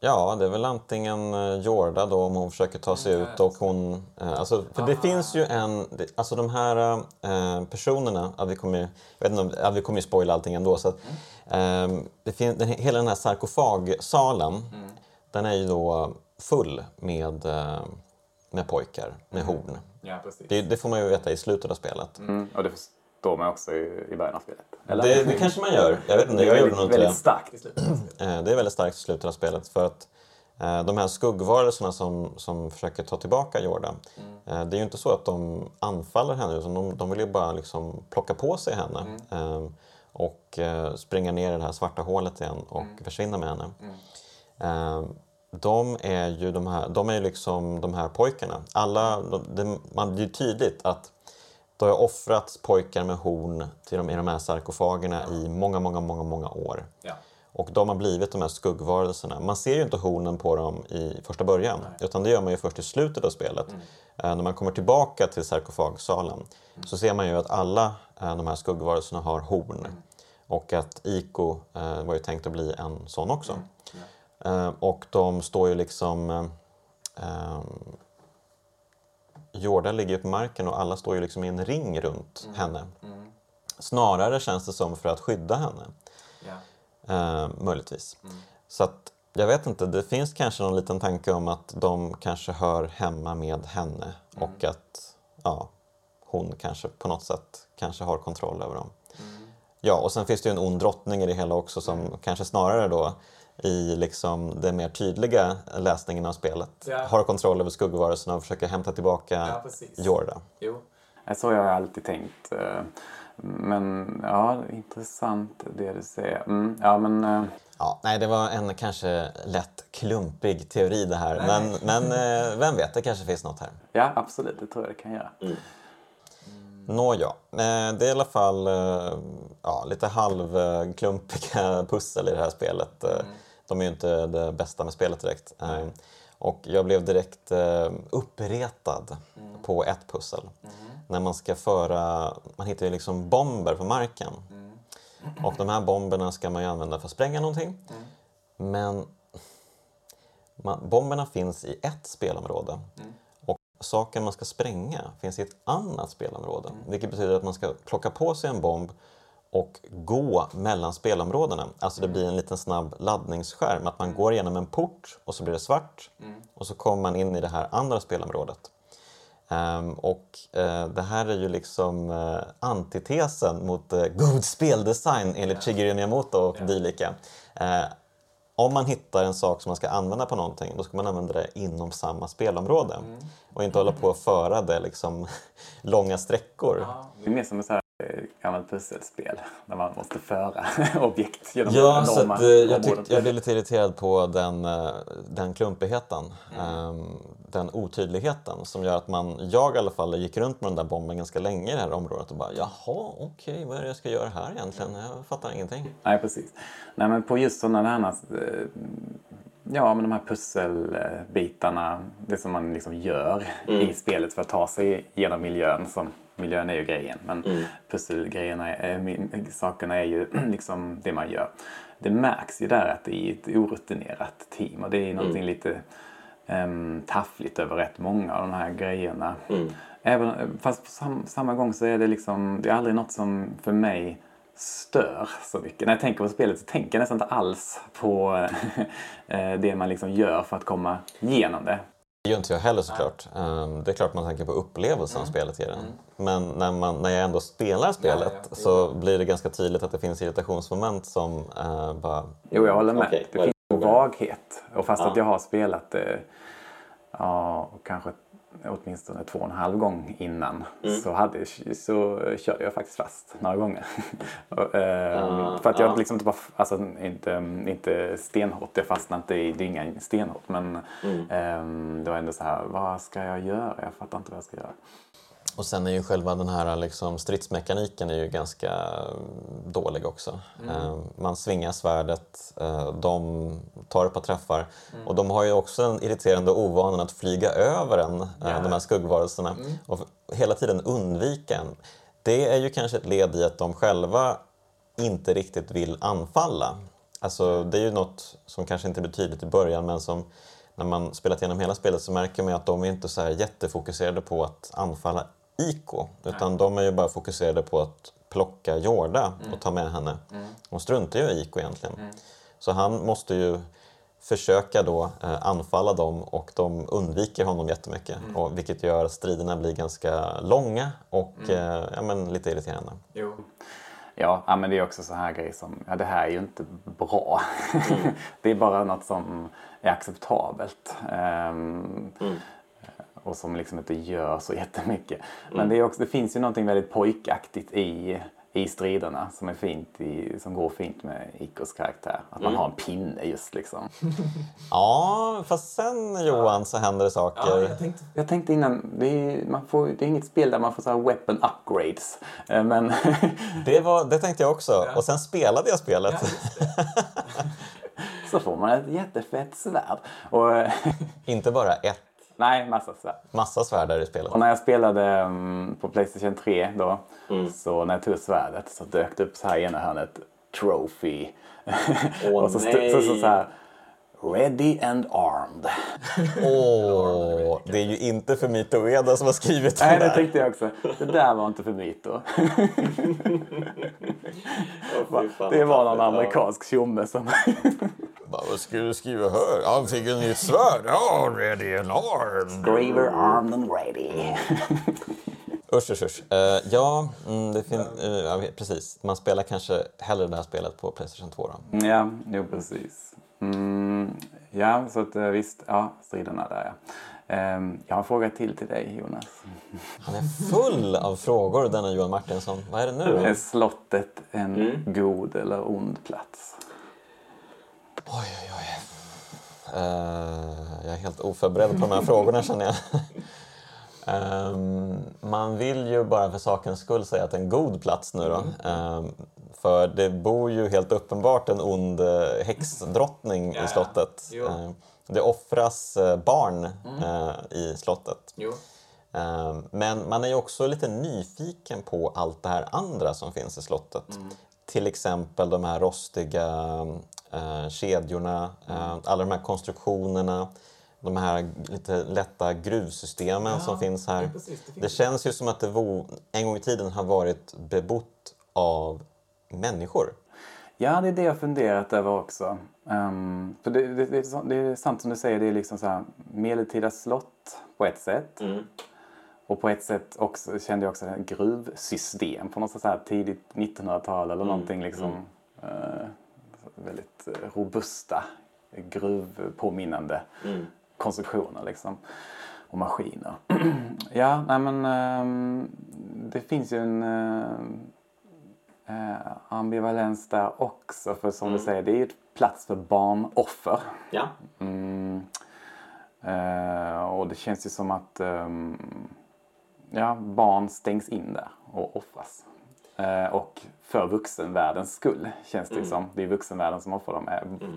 Ja, det är väl antingen eh, Jorda då om hon försöker ta sig ut och hon... Alltså, för det finns ju en... Alltså de här eh, personerna, ja, vi kommer ju, jag vet inte, om- ja, vi kommer ju spoila allting ändå. Så att, eh, det fin, den, hela den här sarkofagsalen, den är ju då full med, eh, med pojkar med horn.
Ja, precis.
Det, det får man ju veta i slutet av spelet.
Mm, och det förstår man också i, i början av spelet.
Det, det kanske man gör. Jag vet inte,
det är
jag
väldigt, väldigt starkt i slutet.
Eh, Det är väldigt starkt i slutet av spelet för att eh, de här skuggvarelserna som, som försöker ta tillbaka Jorda, eh, det är ju inte så att de anfaller henne utan de, de vill ju bara liksom plocka på sig henne eh, och springa ner i det här svarta hålet igen och försvinna med henne. De är ju de här, de är liksom de här pojkarna. Alla, de, det, man, det är tydligt att det har offrats pojkar med horn till de, i de här sarkofagerna i många, många, många, många år.
Ja.
Och de har blivit de här skuggvarelserna. Man ser ju inte hornen på dem i första början, utan det gör man ju först i slutet av spelet. Eh, när man kommer tillbaka till sarkofagsalen så ser man ju att alla eh, de här skuggvarelserna har horn. Och att Iko eh, var ju tänkt att bli en sån också. Eh, och de står ju liksom... Eh, ehm, Jorda ligger ju på marken och alla står ju liksom i en ring runt henne. Snarare känns det som för att skydda henne. Eh, möjligtvis. Så att, jag vet inte, det finns kanske någon liten tanke om att de kanske hör hemma med henne och att ja, hon kanske på något sätt kanske har kontroll över dem. Ja, och sen finns det ju en ond drottning i det hela också som kanske snarare då i liksom den mer tydliga läsningen av spelet
Ja.
har kontroll över skuggvarelserna och försöker hämta tillbaka
Ja.
Jorda.
Jo. Så har jag alltid tänkt. eh, Men ja, intressant det du säger. Mm, ja, men... eh,
Ja, nej, det var en kanske lätt klumpig teori det här. Men, men eh, vem vet, det kanske finns något här.
Ja, absolut. Det tror jag det kan göra.
Nåja, eh, det är i alla fall ja, lite halvklumpiga pussel i det här spelet. Eh, De är ju inte det bästa med spelet direkt. Eh, Och jag blev direkt eh, uppretad på ett pussel. När man ska föra, man hittar ju liksom bomber på marken. Och de här bomberna ska man ju använda för att spränga någonting. Men man, bomberna finns i ett spelområde. Och saken man ska spränga finns i ett annat spelområde. Vilket betyder att man ska plocka på sig en bomb och gå mellan spelområdena. Alltså det blir en liten snabb laddningsskärm. Att man går igenom en port och så blir det svart och så kommer man in i det här andra spelområdet. Ehm, och eh, det här är ju liksom eh, antitesen mot eh, god speldesign enligt Shigeru Miyamoto och dylika. Eh, om man hittar en sak som man ska använda på någonting, då ska man använda det inom samma spelområde. Och inte hålla på att föra det liksom långa sträckor.
Det är mer som ett så här gammalt pusselspel där man måste föra objekt genom
Ja, så
enorma
att, eh, jag,
områden.
tyck, jag blev lite irriterad på den, eh, den klumpigheten. ehm, den otydligheten som gör att man, jag i alla fall, gick runt med den där bomben ganska länge i det här området och bara jaha, okej, vad är det jag ska göra här egentligen? Jag fattar ingenting.
Nej, precis. Nej, men på just sådana här, eh, ja, men de här pusselbitarna, det som man liksom gör i spelet för att ta sig genom miljön. Som, miljön är ju grejen, men pusselgrejerna, är, min- sakerna är ju liksom det man gör. Det märks ju där att det är ett orutinerat team och det är någonting lite um, taffligt över rätt många av de här grejerna. Även, fast på sam, samma gång så är det liksom, det är aldrig något som för mig stör så mycket. När jag tänker på spelet så tänker jag nästan inte alls på eh, det man liksom gör för att komma igenom det.
Det gör inte jag heller såklart. Ehm, Det är klart man tänker på upplevelsen spelet ger en. Men när, man, när jag ändå spelar spelet så blir det ganska tydligt att det finns irritationsmoment som eh, bara...
Jo, jag håller med.
Okej,
det finns en vaghet. Och fast att jag har spelat det ja, kanske åtminstone två och en halv gång innan så, hade, så körde jag faktiskt fast några gånger. Och, eh, för att jag liksom inte bara, alltså inte, inte stenhårt, jag fastnade inte i dyngan stenhårt men ehm, det var ändå så här, vad ska jag göra? Jag fattar inte vad jag ska göra.
Och sen är ju själva den här liksom, stridsmekaniken är ju ganska mm, dålig också. Eh, Man svingar svärdet, eh, de tar ett par träffar och de har ju också en irriterande ovanan att flyga över en, eh, de här skuggvarelserna och f- hela tiden undvika en. Det är ju kanske ett led i att de själva inte riktigt vill anfalla. Alltså, det är ju något som kanske inte blir tydligt i början men som när man spelat igenom hela spelet så märker man att de är inte så här jättefokuserade på att anfalla Iko. Utan de är ju bara fokuserade på att plocka Jorda och ta med henne. Och struntar ju i Iko egentligen. Så han måste ju försöka då eh, anfalla dem och de undviker honom jättemycket. Och, vilket gör att striderna blir ganska långa och eh, ja, men lite irriterande.
Jo. Ja, ja, men det är också så här grejer som, ja det här är ju inte bra. det är bara något som är acceptabelt. Ehm, Och som liksom inte gör så jättemycket. Men det, är också, det finns ju någonting väldigt pojkaktigt i, i striderna som är fint, i, som går fint med Ikos karaktär. Att man har en pinne just liksom.
Ja, fast sen Johan så händer det saker.
tänkte...
Jag tänkte innan, det är, man får, det är inget spel där man får så här weapon upgrades. Eh, Men
Det, var, det tänkte jag också. Och sen spelade jag spelet.
så får man ett jättefett svärd. Och,
Inte bara ett,
nej, massa svärd.
massa svärd där i spelet.
Och när jag spelade mm, på Playstation 3 då, så när jag tog svärdet så dök det upp så här i ena hörnet Trophy.
Åh,
och så,
nej.
så, så, så här Ready and armed.
Åh, det är ju inte för Mito Ueda som har skrivit
Nej,
det
det
där.
tänkte jag också. Det där var inte för Mito. Det var någon amerikansk tjomme som...
Vad ska du skriva här? Han fick en nytt svärd. Ja, ready and armed.
Graver armed and ready.
Usch, usch, usch. Eh, ja, mm, det fin- jag vet, precis. Man spelar kanske hellre det här spelet på Playstation 2 då.
Ja, jo precis. Mm, ja, så att eh, visst, ja, striderna där ja. Ehm, jag har en fråga till till dig Jonas.
Han är full av frågor denna Johan Martinsson. Vad är det
Är
nu?
slottet en god eller ond plats?
Oj, oj, oj. Eh, jag är helt oförberedd på de här frågorna känner jag. Ehm, man vill ju bara för sakens skull säga att det är en god plats nu då. Ehm, för det bor ju helt uppenbart en ond häxdrottning
Ja,
i slottet.
jo.
Det offras eh, barn eh, i slottet.
Jo.
Men man är ju också lite nyfiken på allt det här andra som finns i slottet. Till exempel de här rostiga eh, kedjorna, eh, alla de här konstruktionerna, de här lite lätta gruvsystemen som finns här.
ja, precis, det finns
det känns ju som att det en gång i tiden har varit bebott av människor.
Ja, det är det jag funderat över också. Ehm, för det, det, det, är det är sant som du säger, det är liksom så här medeltida slott på ett sätt. Och på ett sätt också, kände jag också gruvsystem på något så här tidigt 1900-tal eller någonting liksom. eh, väldigt eh, robusta gruvpåminnande konstruktioner liksom. Och maskiner. ja, nej men ehm, det finns ju en eh, eh, ambivalens där också. För som du säger, det är ju ett plats för barnoffer.
Ja.
Mm. Eh, och det känns ju som att ehm, ja, barn stängs in där och offras. Eh, och för vuxenvärldens skull känns det ju som. Det är vuxenvärlden som offrar dem. Eh,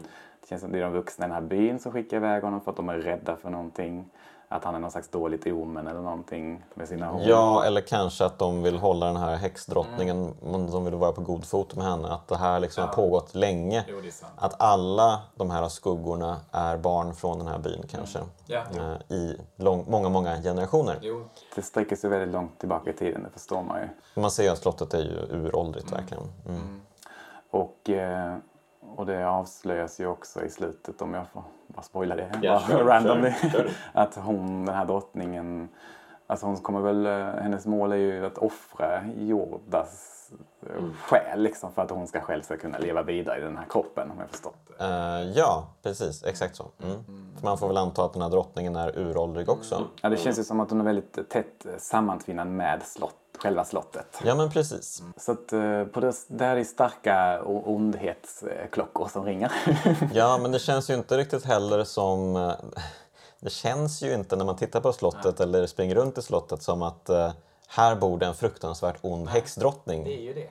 Det känns som det är de vuxna i den här byn som skickar iväg honom för att de är rädda för någonting. Att han är någon slags dåligt omen eller någonting med sina hår.
Ja, eller kanske att de vill hålla den här häxdrottningen, mm. de vill vara på god fot med henne. Att det här liksom har pågått länge.
Jo, det är sant.
Att alla de här skuggorna är barn från den här byn kanske.
Ja, jo.
Eh, I lång, många, många generationer.
Jo.
Det sträcker sig väldigt långt tillbaka i tiden, det förstår man ju.
Man ser ju att slottet är ju uråldrigt verkligen. Mm.
Och, eh, och det avslöjas ju också i slutet, om jag får bara spoila det,
Ja,
bara
kör,
randomly,
kör, kör.
att hon, den här drottningen, alltså hon kommer väl, eh, hennes mål är ju att offra Jordas. Själ liksom för att hon ska själv ska kunna leva vidare i den här kroppen om jag förstått det.
Eh, ja, precis. Exakt så. Mm. För man får väl anta att den här drottningen är uråldrig också.
Ja, det känns ju som att hon är väldigt tätt sammantvinnad med slott, själva slottet.
Ja, men precis.
Så att eh, på det, där är starka ondhetsklockor som ringer.
Ja, men det känns ju inte riktigt heller som... eh, Det känns ju inte när man tittar på slottet eller springer runt i slottet som att eh, här bor det en fruktansvärt ond häxdrottning.
Det är ju det.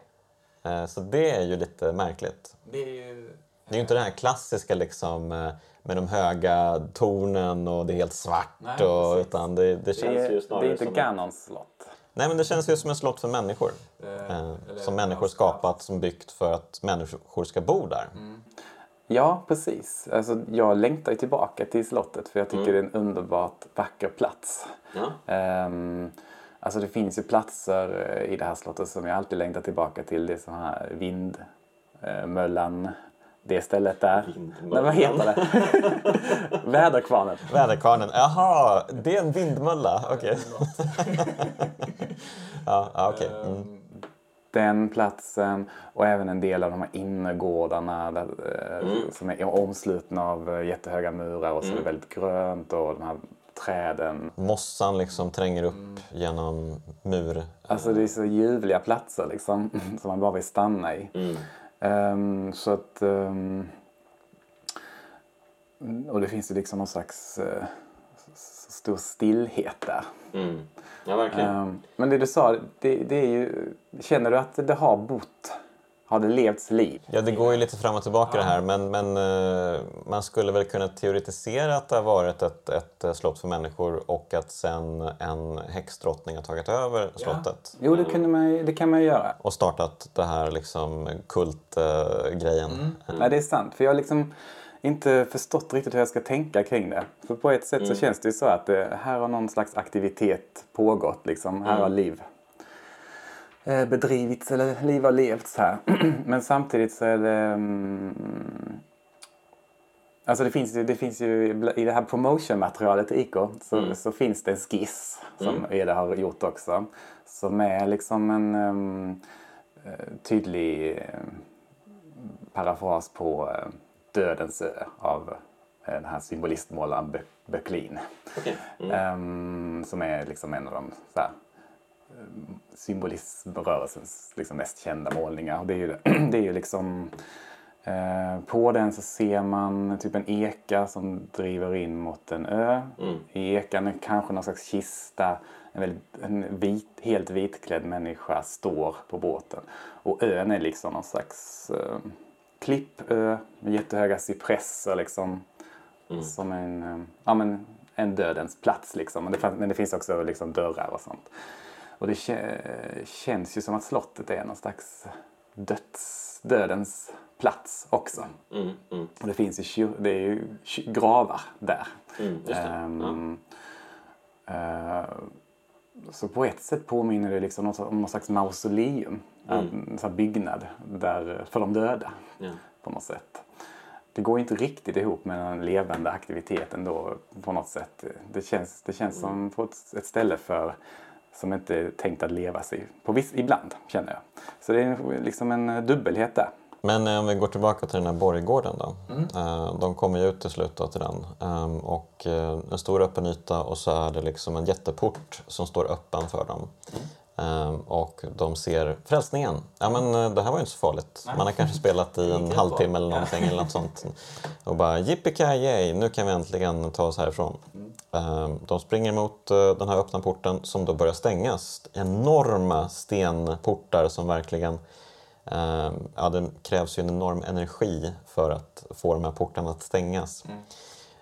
Eh, Så det är ju lite märkligt.
Det är ju...
Det är ju inte det här klassiska liksom eh, med de höga tornen och det är helt svart.
Nej,
och,
precis.
utan det, det
Det
känns...
är,
ju
det
snarare
är inte
som
Ganons slott.
Nej men det känns ju som ett slott för människor.
Eh,
Eh,
eller-
som människor skapat, som byggt för att människor ska bo där.
Ja, precis. Alltså, jag längtar tillbaka till slottet för jag tycker det är en underbart vacker plats.
Ja.
Ehm, alltså det finns ju platser eh, i det här slottet som jag alltid längtar tillbaka till. Det är så här Vindmöllan, det stället där. Nej, vad heter det? Väderkvarnen.
Väderkvarnen. Jaha, det är en vindmölla. Okej. ja, ja, okej. Mm.
Den platsen och även en del av de här innergårdarna där, eh, som är omslutna av eh, jättehöga murar och så är det väldigt grönt och de här träden.
Mossan liksom tränger upp genom mur.
Alltså det är så ljuvliga platser liksom som man bara vill stanna i. Ehm, så att... ehm, och det finns ju liksom någon slags s- stor stillhet där.
Mm. Ja, verkligen.
Ehm, men det du sa, det, det är ju... Känner du att det har bott, har det levts liv?
Ja, det går ju lite fram och tillbaka det här, men, men eh, man skulle väl kunna teoretisera att det har varit ett, ett eh, slott för människor och att sen en häxdrottning har tagit över slottet
Jo, det, kunde man, det kan man ju göra.
och startat det här liksom kultgrejen.
Nej, det är sant. För jag har liksom inte förstått riktigt hur jag ska tänka kring det. För på ett sätt så känns det ju så att det, här har någon slags aktivitet pågått. Liksom. Här har liv eh, bedrivits eller liv har levts här. Men samtidigt så är det... mm, Alltså det finns ju, det finns ju i det här promotionmaterialet i IK så, så finns det en skiss som Eda har gjort också. Som är liksom en um, tydlig eh, parafras på eh, Dödens ö av eh, den här symbolistmålaren Bö- Böcklin.
Okej.
Ehm, som är liksom en av de så här, symbolismrörelsens liksom mest kända målningar. Det är ju, det är ju liksom eh, på den så ser man typ en eka som driver in mot en ö. I ekan är kanske någon slags kista. En, väldigt, en vit, helt vitklädd människa står på båten. Och ön är liksom någon slags eh, klippö med jättehöga cypresser liksom. Som en, eh, ja, men en dödens plats liksom. Men det, men det finns också liksom dörrar och sånt. Och det kä- känns ju som att slottet är någon slags döds, dödens plats också.
Mm, mm,
Och det finns ju, kyr- det är ju gravar där.
mm.
Ehm, eh, så på ett sätt påminner det liksom om någon slags mausoleum. En sån byggnad där, för de döda
Ja.
på något sätt. Det går inte riktigt ihop med den levande aktiviteten då på något sätt. Det känns, det känns som på ett, ett ställe för som inte är tänkt att levas i. På viss, ibland känner jag. Så det är liksom en dubbelhet där.
Men eh, om vi går tillbaka till den här borggården då. Eh, de kommer ju ut till slut till den. Ehm, och eh, en stor öppen yta och så är det liksom en jätteport som står öppen för dem. Ehm, och de ser frälsningen. Ja men eh, det här var ju inte så farligt. Man har kanske spelat i en halvtimme eller någonting eller något sånt. Och bara yippee nu kan vi äntligen ta oss härifrån. Ehm, de springer mot eh, den här öppna porten som då börjar stängas. Enorma stenportar som verkligen Eh, ja, det krävs ju en enorm energi för att få de här portarna att stängas.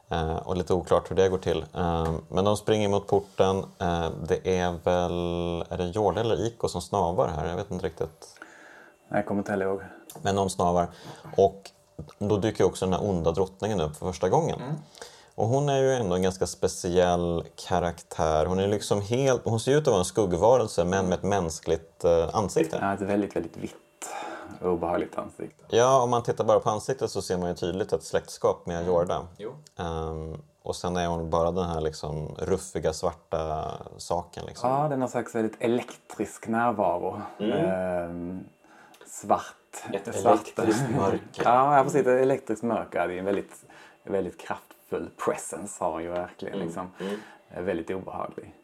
Eh, och lite oklart hur det går till. Eh, men de springer mot porten. Eh, det är väl är det Jorda eller Iko som snavar här? Jag vet inte riktigt.
Jag kommer inte heller ihåg.
Men någon snavar. Och då dyker också den här onda drottningen upp för första gången. Och hon är ju ändå en ganska speciell karaktär. Hon, är liksom helt, hon ser ut att vara en skuggvarelse men med ett mänskligt ansikte.
Ja, ett väldigt, väldigt vitt obehagligt ansikte.
Ja, om man tittar bara på ansiktet så ser man ju tydligt ett släktskap med Jorda.
Jo.
Ehm, och sen är hon bara den här liksom ruffiga svarta saken. Liksom.
Ja, är någon slags väldigt elektrisk närvaro. Ehm, svart.
Ett
svart.
elektriskt mörker.
Ja, precis. Ett elektriskt mörker. Det är en väldigt, väldigt kraftfull presence har hon ju verkligen. Liksom. Är Väldigt obehaglig.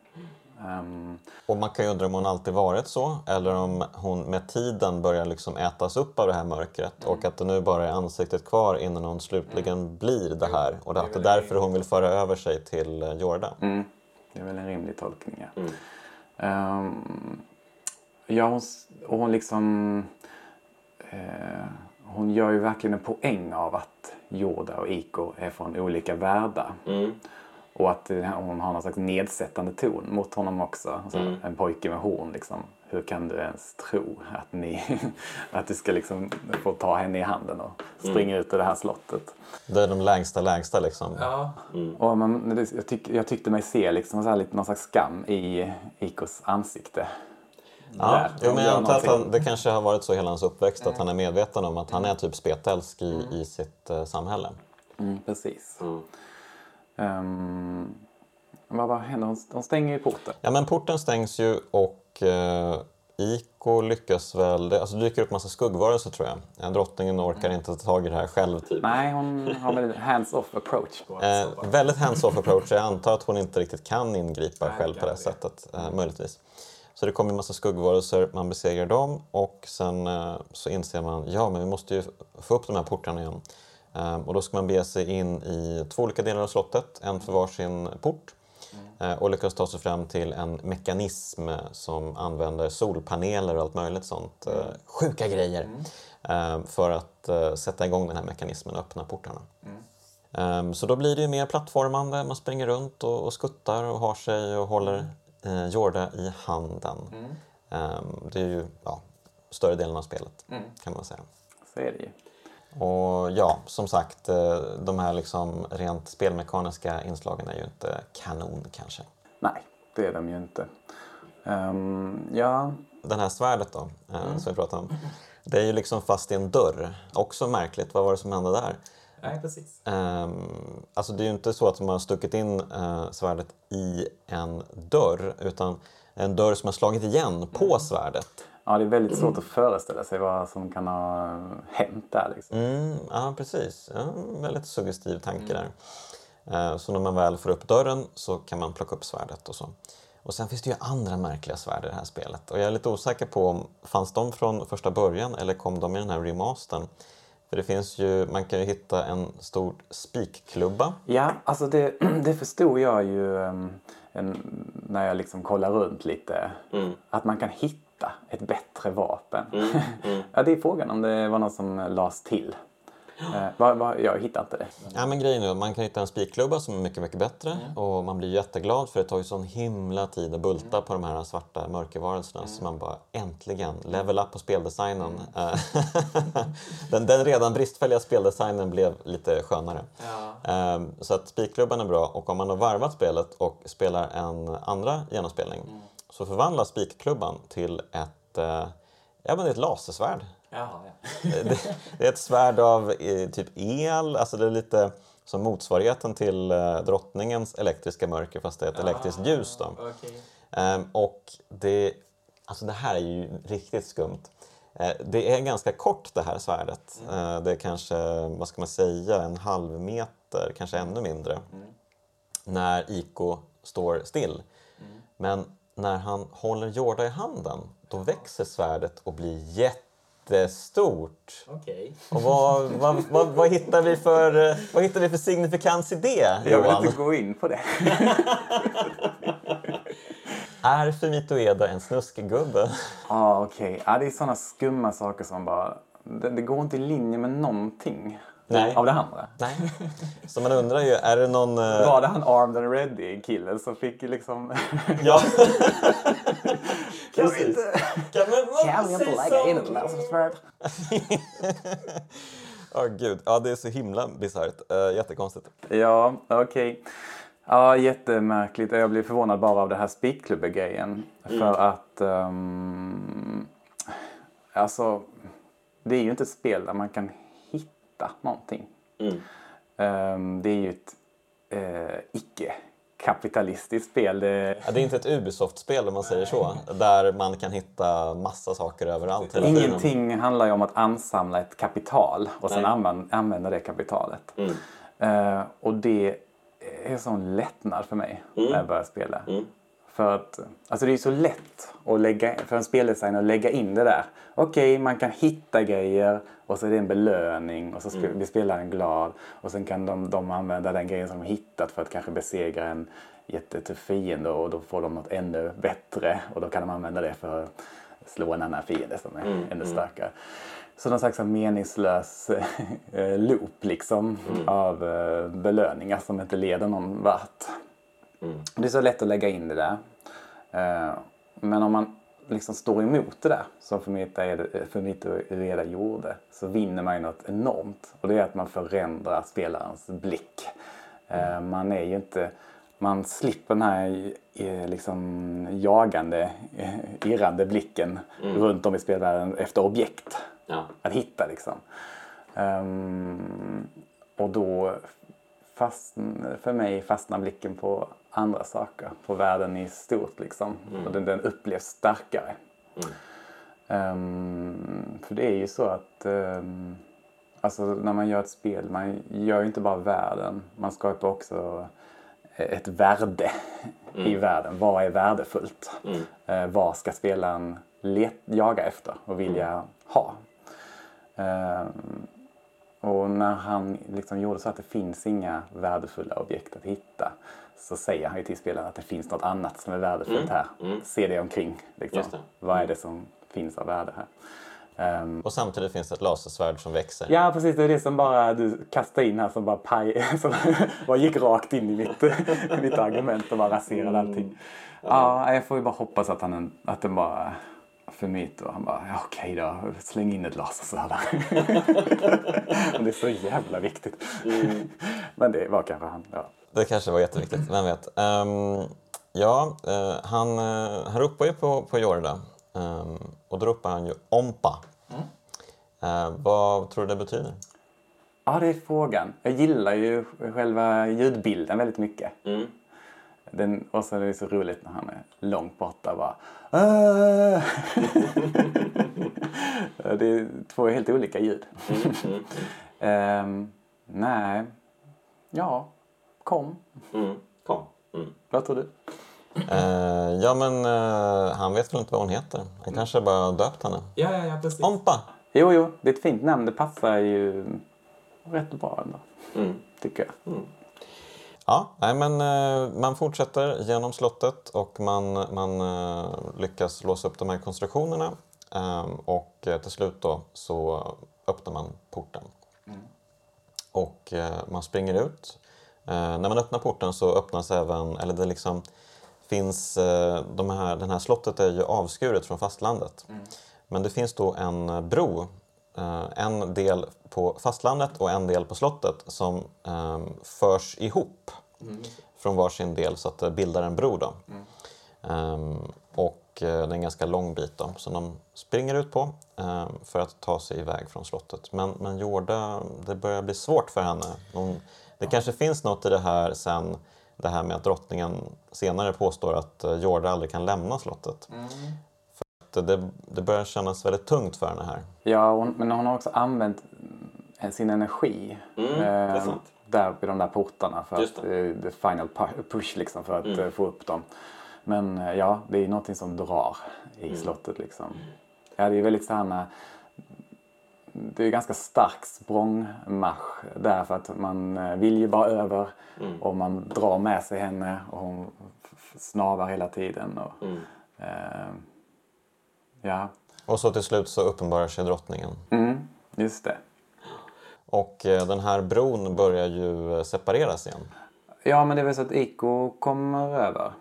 Ehm,
Och man kan ju undra om hon alltid varit så eller om hon med tiden börjar liksom ätas upp av det här mörkret och att det nu bara är ansiktet kvar innan hon slutligen blir det här och att det är därför hon vill föra över sig till eh, Jorda.
Mm. Det är väl en rimlig tolkning. Ja. Ehm, ja, hon, och hon liksom... eh, hon gör ju verkligen en poäng av att Jorda och Iko är från olika världar.
Mm.
Och att hon har någon slags nedsättande ton mot honom också. Alltså, En pojke med horn liksom. Hur kan du ens tro att, ni, att du ska liksom få ta henne i handen och springa ut ur det här slottet?
Det är de lägsta lägsta liksom.
Ja. Och man, jag, tyck, jag tyckte mig se liksom så här lite, någon slags skam i Ikos ansikte.
Ja, jo, men jag antar att han, det kanske har varit så hela hans uppväxt att han är medveten om att han är typ spetälsk i, i sitt eh, samhälle.
Mm, precis.
Mm.
Ehm, vad, vad händer? De, de stänger ju porten.
Ja, men porten stängs ju och eh, Iko lyckas väl... Det, alltså det dyker upp massa skuggvarelser tror jag. Drottningen orkar inte ta tag i det här själv. Typ.
Nej, hon har väldigt hands-off approach på.
Eh, väldigt hands-off approach. Jag antar att hon inte riktigt kan ingripa själv på det här sättet. Eh, möjligtvis. Så det kommer en massa skuggvarelser, man besegrar dem och sen eh, så inser man ja men vi måste ju få upp de här portarna igen. Eh, och då ska man bege sig in i två olika delar av slottet, en för varsin port. Eh, och lyckas ta sig fram till en mekanism som använder solpaneler och allt möjligt sånt. Eh, sjuka grejer. Eh, för att eh, sätta igång den här mekanismen och öppna portarna. Ehm, Så då blir det ju mer plattformande, man springer runt och, skuttar och har sig och håller eh, Jorda i handen. Ehm, det är ju ja, större delen av spelet kan man säga.
Så är det ju.
Och ja, som sagt, eh, de här liksom rent spelmekaniska inslagen är ju inte kanon kanske.
Nej, det är de ju inte. Ehm, ja,
Det här svärdet då, eh, som vi pratade om. Det är ju liksom fast i en dörr. Också märkligt, vad var det som hände där?
nej precis.
Ehm, alltså det är ju inte så att man har stuckit in eh, svärdet i en dörr utan en dörr som har slagit igen på svärdet.
Ja, det är väldigt svårt att föreställa sig vad som kan ha hänt där. Liksom.
Mm, ja, precis. Ja, väldigt suggestiv tanke där. Eh, så när man väl får upp dörren så kan man plocka upp svärdet och så. Och sen finns det ju andra märkliga svärd i det här spelet. Och jag är lite osäker på om fanns de från första början eller kom de i den här remastern? För det finns ju, man kan ju hitta en stor spikklubba.
Ja, alltså det, det förstod jag ju ehm, en, när jag liksom kollar runt lite. Att man kan hitta ett bättre vapen. ja, det är frågan om det var något som lades till. Eh, va, va, jag hittar inte det.
Ja, men grejen är man kan hitta en spikklubba som är mycket, mycket bättre och man blir jätteglad för det tar ju sån himla tid att bulta på de här svarta mörkervarelserna så man bara äntligen level up på speldesignen. Eh, den, den redan bristfälliga speldesignen blev lite skönare. Eh, Så att spikklubban är bra och om man har varvat spelet och spelar en andra genomspelning så förvandlas spikklubban till ett, eh, ja, men ett lasersvärd. Det, det är ett svärd av eh, typ el, alltså det är lite som motsvarigheten till eh, drottningens elektriska mörker fast det är ett elektriskt ljus. Då. Ehm, och det, alltså det här är ju riktigt skumt. Eh, det är ganska kort det här svärdet. Eh, det är kanske, vad ska man säga, en halv meter, kanske ännu mindre. När Iko står still. Men när han håller Jorda i handen, då växer svärdet och blir jättestort.
Okej.
Och vad, vad, vad, vad, hittar vi för, vad hittar vi för signifikans i det,
Jag vill
Johan?
inte gå in på det.
Är Fumito Ueda en snuskgubbe?
Ja, okej. Ja, det är sådana skumma saker som bara... Det, det går inte i linje med någonting
Nej.
av det andra.
Nej. Så man undrar ju, är det någon... eh,
Var det han armed and ready-killen som fick liksom...
Ja,
kan vi inte,
kan
vi inte lägga in ett lasersvärd?
Åh gud, ja det är så himla bisarrt. Uh, jättekonstigt.
Ja, okej. Ja, jättemärkligt. Jag blev förvånad bara av det här spikklubbe-grejen. För att... ehm, alltså, det är ju inte ett spel där man kan hitta någonting. Ehm, det är ju ett eh, icke-kapitalistiskt spel. Det,
Ja, det är inte ett Ubisoft-spel om man säger så. Där man kan hitta massa saker överallt hela tiden.
Ingenting handlar ju om att ansamla ett kapital och sen
Nej.
använda, använda det kapitalet. Eh, och det är sån lättnad för mig när jag börjar spela. För att alltså det är så lätt att lägga, för en speldesigner att lägga in det där. Okej, man kan hitta grejer och så är det en belöning och så spe, blir spelaren glad. Och sen kan de, de använda den grejen som de hittat för att kanske besegra en jättetuff fiende och då får de något ännu bättre och då kan de använda det för slå en annan fiende som är ännu starkare. Så någon slags meningslös eh, loop liksom av eh, belöningar som inte leder någon vart. Det är så lätt att lägga in det där. Eh, Men om man liksom står emot det där som Fumito Ueda gjorde så vinner man ju något enormt. Och det är att man förändrar spelarens blick. Eh, Man är ju inte... Man slipper den här eh, liksom jagande, eh, irrande blicken runt om i spelvärlden efter objekt
Ja.
att hitta liksom. Ehm, och då fast, för mig fastnar blicken på andra saker, på världen i stort liksom. Och den, den upplevs starkare. Ehm, för det är ju så att ehm, alltså när man gör ett spel, man gör ju inte bara världen, man skapar också ett värde i världen. Vad är värdefullt? Eh, vad ska spelaren let, jaga efter och vilja ha? Ehm, och när han liksom gjorde så att det finns inga värdefulla objekt att hitta så säger han ju till spelaren att det finns något annat som är värdefullt här. Se dig omkring. Liksom. Vad är det som finns av värde här? Ehm,
Och samtidigt finns det ett lasersvärd som växer.
Ja precis, det är det som bara du kastade in här som bara paj, som bara gick rakt in i mitt, mitt argument och bara raserade allting. Ja, jag får ju bara hoppas att, han, att den bara för mitt och han bara, ja, okej då, släng in ett lasersvärd det är så jävla viktigt. Men det var kanske han, ja.
Det kanske var jätteviktigt, vem vet. Ehm, ja, eh, han, uh, han ropar ju på, på Jorda. Ehm, och då ropar han ju Ompa. Eh, vad tror du det betyder?
Ja, det är frågan. Jag gillar ju själva ljudbilden väldigt mycket.
Mm.
Den, och så är det så roligt när han är långt borta bara. "Ah!" det är två helt olika ljud. Ehm, nej, ja, kom.
Mm. Kom. Mm.
Vad tror du?
Eh, ja, men eh, han vet väl inte vad hon heter. Han kanske bara döpt henne.
Ja, ja, ja, precis.
Ompa!
Jo, jo, det är ett fint namn. Det passar ju rätt bra ändå,
Mm.
tycker jag.
Ja, nej, men eh, man fortsätter genom slottet och man, man eh, lyckas låsa upp de här konstruktionerna. Ehm, och eh, till slut då så öppnar man porten. Och eh, man springer ut. När man öppnar porten så öppnas även, eller det liksom finns, de här, den här slottet är ju avskuret från fastlandet. Men det finns då en bro, en del på fastlandet och en del på slottet som eh, förs ihop från varsin del så att det bildar en bro. Då. Ehm, och eh, det är en ganska lång bit då, som de springer ut på ehm, för att ta sig iväg från slottet. Men, men Jorda, det börjar bli svårt för henne. Hon, det kanske finns något i det här sen, det här med att drottningen senare påstår att eh, Jorda aldrig kan lämna slottet. För att det, det börjar kännas väldigt tungt för henne här.
Ja, hon, men hon har också använt eh, sin energi
Mm, det är
eh. Där vid de där portarna för
Just
att eh, the final pu- push liksom för att eh, få upp dem. Men eh, ja, det är någonting som drar i slottet liksom. Ja, det är väldigt så här när, det är ganska stark språngmarsch där för att man vill ju bara över och man drar med sig henne och hon snavar hela tiden. Och, eh, ja,
Och så till slut så uppenbarar sig drottningen.
mm, just det.
Och eh, den här bron börjar ju eh, separeras igen.
Ja, men det är väl så att Iko kommer över.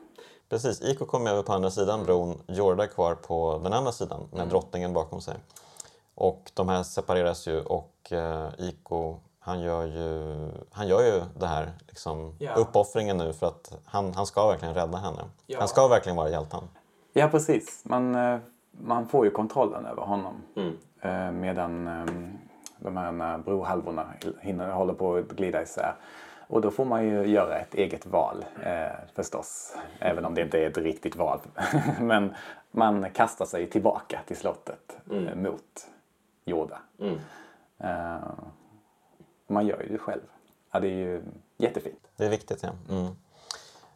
Precis, Iko kommer över på andra sidan bron, Jorda är kvar på den andra sidan med drottningen bakom sig. Och de här separeras ju och eh, Iko han gör, ju, han gör ju det här liksom,
Ja.
uppoffringen nu för att han, han ska verkligen rädda henne.
Ja.
Han ska verkligen vara hjälten.
Ja, precis. Man, eh, man får ju kontrollen över honom.
Mm.
Eh, Medan eh, de här brohalvorna hinner, håller på att glida isär. Och då får man ju göra ett eget val eh, förstås. Även om det inte är ett riktigt val. Men man kastar sig tillbaka till slottet eh, mot Yoda.
Mm.
Eh, man gör ju det själv. Ja, det är ju jättefint.
Det är viktigt, ja. Mm.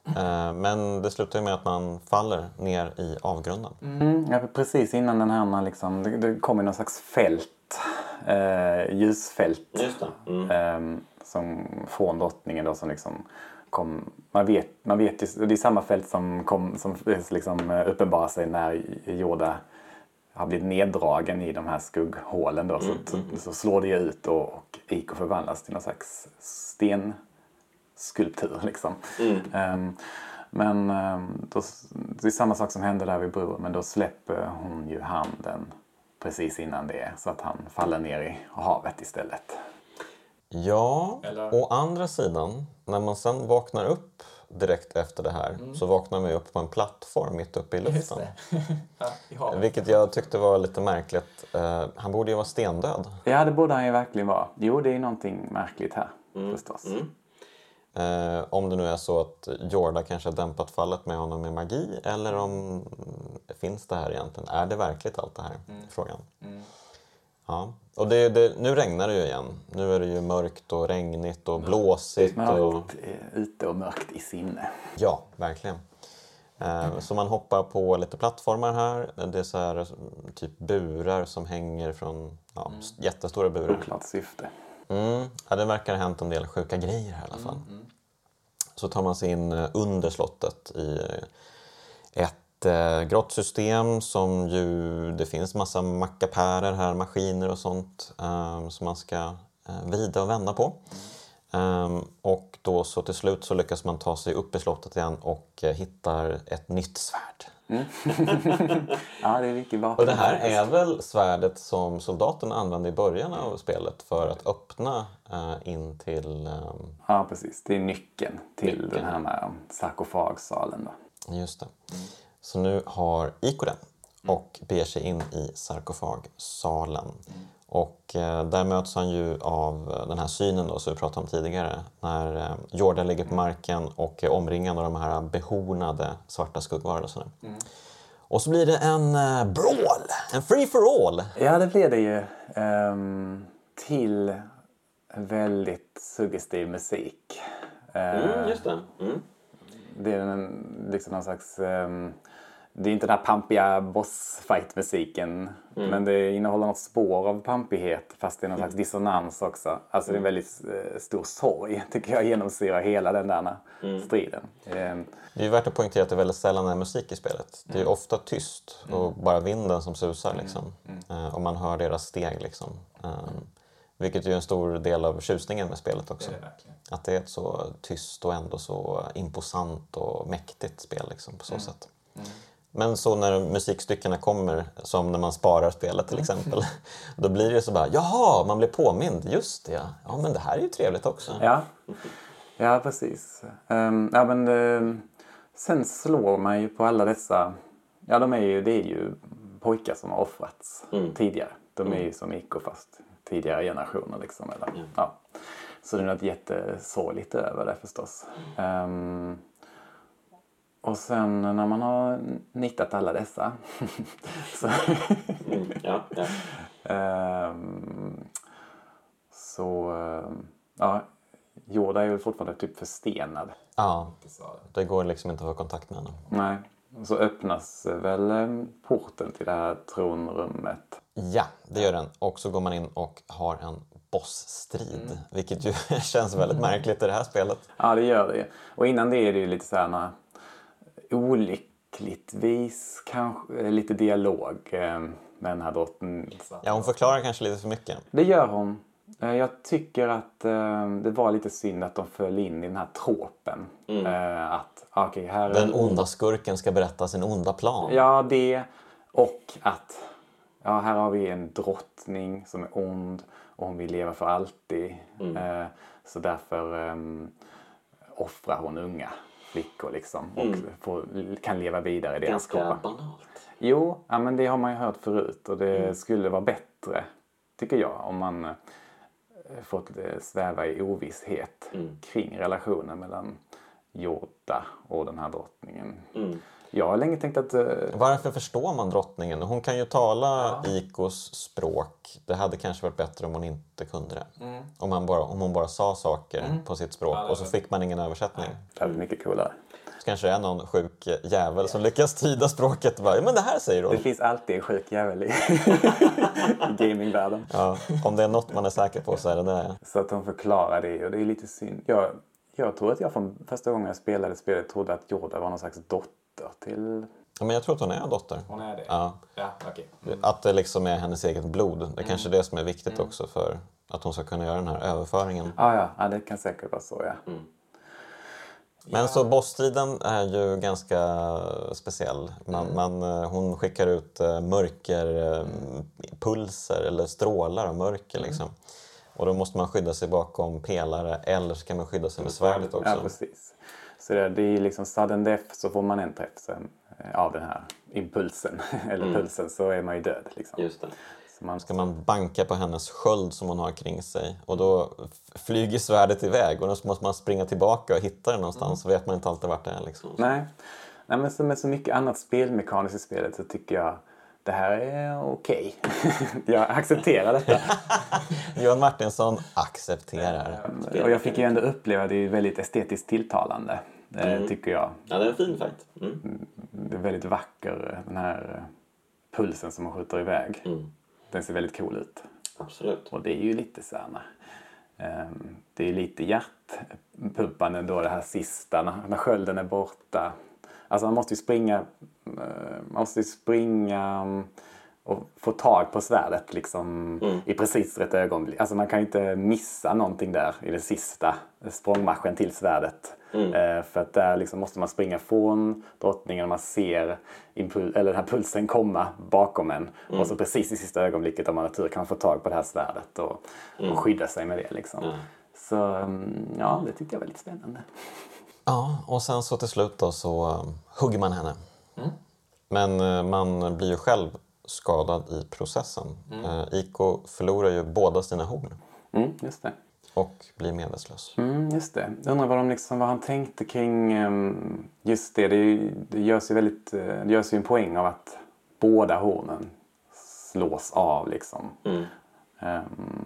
Eh, men det slutar ju med att man faller ner i avgrunden.
Mm, ja, precis innan den här, liksom, det, det kommer någon slags fält, eh, ljusfält.
Mm.
Ehm, som från drottningen då som liksom kom, man vet, man vet ju, det är samma fält som, kom, som liksom eh, uppenbarar sig när Yoda har blivit neddragen i de här skugghålen då, så, så, så slår det ju ut och, och Iko förvandlas till någon slags stenskulptur liksom. Ehm, men ehm, då, det är samma sak som händer där vid bron, men då släpper hon ju handen precis innan det så att han faller ner i havet istället.
Ja,
Eller-
å andra sidan, när man sen vaknar upp direkt efter det här så vaknar man ju upp på en plattform mitt uppe i luften.
ja, i.
Vilket jag tyckte var lite märkligt. Eh, han borde ju vara stendöd.
Ja, det borde han ju verkligen vara. Jo, det är någonting märkligt här förstås.
Eh, om det nu är så att Jorda kanske har dämpat fallet med honom med magi eller om mm, finns det här egentligen? Är det verkligt allt det här? Frågan. Ja. Och det, det, nu regnar det ju igen. Nu är det ju mörkt och regnigt och blåsigt. Och...
Mörkt eh, ute och mörkt i sinne.
Ja, verkligen. Eh, Så man hoppar på lite plattformar här. Det är så här mm, typ burar som hänger från ja, jättestora burar.
Oklart syfte.
Mm. Ja, det verkar ha hänt en del sjuka grejer här i alla fall. Så tar man sig in eh, under slottet i eh, ett eh, grottsystem som ju, det finns massa mackapärer här, maskiner och sånt eh, som man ska eh, vrida och vända på. Ehm, och då så till slut så lyckas man ta sig upp i slottet igen och eh, hittar ett nytt svärd.
Ja, det är mycket vapen.
Och det här är väl svärdet som soldaten använde i början av spelet för att öppna eh, in till ehm,
Ja, precis. Det är nyckeln till
Nyckeln.
den här med sarkofagsalen. Då.
Just det. Så nu har Iko den och beger sig in i sarkofagsalen. Och eh, där möts han ju av eh, den här synen då, som vi pratade om tidigare. När eh, Jorda ligger på marken och är omringad av de här behornade svarta skuggvarelserna. Och så blir det en eh, brawl, en free for all.
Ja, det blir det ju. ehm, till väldigt suggestiv musik. Eh,
Mm, just det. Mm.
Det är en, liksom någon slags... ehm, det är inte den här pampiga bossfight-musiken. Men det innehåller något spår av pampighet fast det är någon slags dissonans också. Alltså det är en väldigt eh, stor sorg tycker jag genomsyrar hela den där striden. Ehm,
Det är ju värt att poängtera att det väldigt sällan är musik i spelet. Det är ju ofta tyst och bara vinden som susar liksom. Eh, och man hör deras steg liksom. Eh, vilket ju är en stor del av tjusningen med spelet också.
Det det.
Att det är ett så tyst och ändå så imposant och mäktigt spel liksom, på så sätt. Men så när musikstyckena kommer, som när man sparar spelet till exempel, då blir det så bara jaha, man blir påmind, just det ja. Ja men det här är ju trevligt också.
Ja, ja precis. Ehm, ja, men, ehm, sen slår man ju på alla dessa... Ja, de är ju, det är ju pojkar som har offrats tidigare. De är ju som Iko fast tidigare generationer. Liksom, eller, ja. Så det är något jättesorgligt över det förstås. Ehm, och sen när man har nitat alla dessa så,
Mm. Ja, ja.
Ehm, så ehm, ja, Jorda är ju fortfarande typ förstenad.
Ja, det går liksom inte att få kontakt med henne.
Nej. Så öppnas väl ehm, porten till det här tronrummet.
Ja, det gör den. Och så går man in och har en bossstrid. Vilket ju känns väldigt märkligt i det här spelet.
Ja, det gör det ju. Och innan det är det ju lite så här när, olyckligtvis kanske eh, lite dialog eh, med den här drottningen.
Ja, hon förklarar kanske lite för mycket.
Det gör hon. Eh, Jag tycker att det var lite synd att de föll in i den här tråpen. Eh, att, ah, okej, här är
Den onda skurken ska berätta sin onda plan.
Ja, det. Och att ja, här har vi en drottning som är ond och hon vill leva för alltid. Eh, så därför um, offrar hon unga flickor liksom och får, kan leva vidare i deras
Ganska
kroppar.
banalt.
Jo, ja, men det har man ju hört förut och det skulle vara bättre, tycker jag, om man eh, fått eh, sväva i ovisshet kring relationen mellan Jorda och den här drottningen. Jag har länge tänkt att eh,
Varför förstår man drottningen? Hon kan ju tala Ikos språk. Det hade kanske varit bättre om hon inte kunde det. Om, han bara, om hon bara sa saker på sitt språk och så fick man ingen översättning.
det hade varit mycket coolare.
Så kanske det är någon sjuk jävel som lyckas tyda språket bara, ja men det här säger hon.
Det finns alltid en sjuk jävel i, i gamingvärlden.
Ja, om det är något man är säker på så är det det.
Så att de förklarar det och det är lite synd. Jag, jag tror att jag från första gången jag spelade spelet trodde att Jorda var någon slags dotter till
Ja, men jag tror att hon är dotter.
Hon är det?
Ja.
Ja, okej.
Att det liksom är hennes eget blod. Det är
Mm.
kanske är det som är viktigt också för att hon ska kunna göra den här överföringen.
Ja, ja, ja, det kan säkert vara så, ja.
Men så bossstriden är ju ganska speciell. Man,
Mm.
man, eh, hon skickar ut eh, mörkerpulser eller strålar av mörker.
Mm.
Liksom. Och då måste man skydda sig bakom pelare eller så kan man skydda sig med svärdet också.
Ja, precis. Så det, det är liksom sudden death så får man en träff sen, eh, av den här impulsen, eller pulsen, så är man ju död. Liksom.
Just det.
Så man
ska man banka på hennes sköld som hon har kring sig och då flyger svärdet iväg och då måste man springa tillbaka och hitta det någonstans så vet man inte alltid vart det är. Liksom.
Nej, Nej men som med så mycket annat spelmekaniskt i spelet så tycker jag det här är okej. jag accepterar detta.
Johan Martinsson accepterar.
Och jag fick ju ändå uppleva det är väldigt estetiskt tilltalande, eh, tycker jag.
Ja, det är en fin fight. Mm.
Det är väldigt vacker, den här eh, pulsen som man skjuter iväg.
Mm.
Den ser väldigt cool ut.
Absolut.
Och det är ju lite så här, ehm, det är lite hjärtpumpande då det här sista när, när skölden är borta. Alltså man måste ju springa, eh, man måste ju springa mm, och få tag på svärdet liksom i precis rätt ögonblick. Alltså man kan ju inte missa någonting där i den sista språngmarschen till svärdet. Eh, för att där liksom måste man springa från drottningen och man ser impul- eller den här pulsen komma bakom en. Och så precis i sista ögonblicket om man har tur kan man få tag på det här svärdet och, och skydda sig med det. Liksom. Så mm, ja, det tyckte jag var lite spännande.
Ja, och sen så till slut då så um, hugger man henne. Men eh, man blir ju själv skadad i processen. Eh, Iko förlorar ju båda sina horn
Mm, just det.
och blir medvetslös.
Mm, just det. Jag undrar vad, de liksom, vad han tänkte kring ehm, just det. Det, ju- det görs ju väldigt, eh, det görs ju en poäng av att båda hornen slås av liksom. Ehm,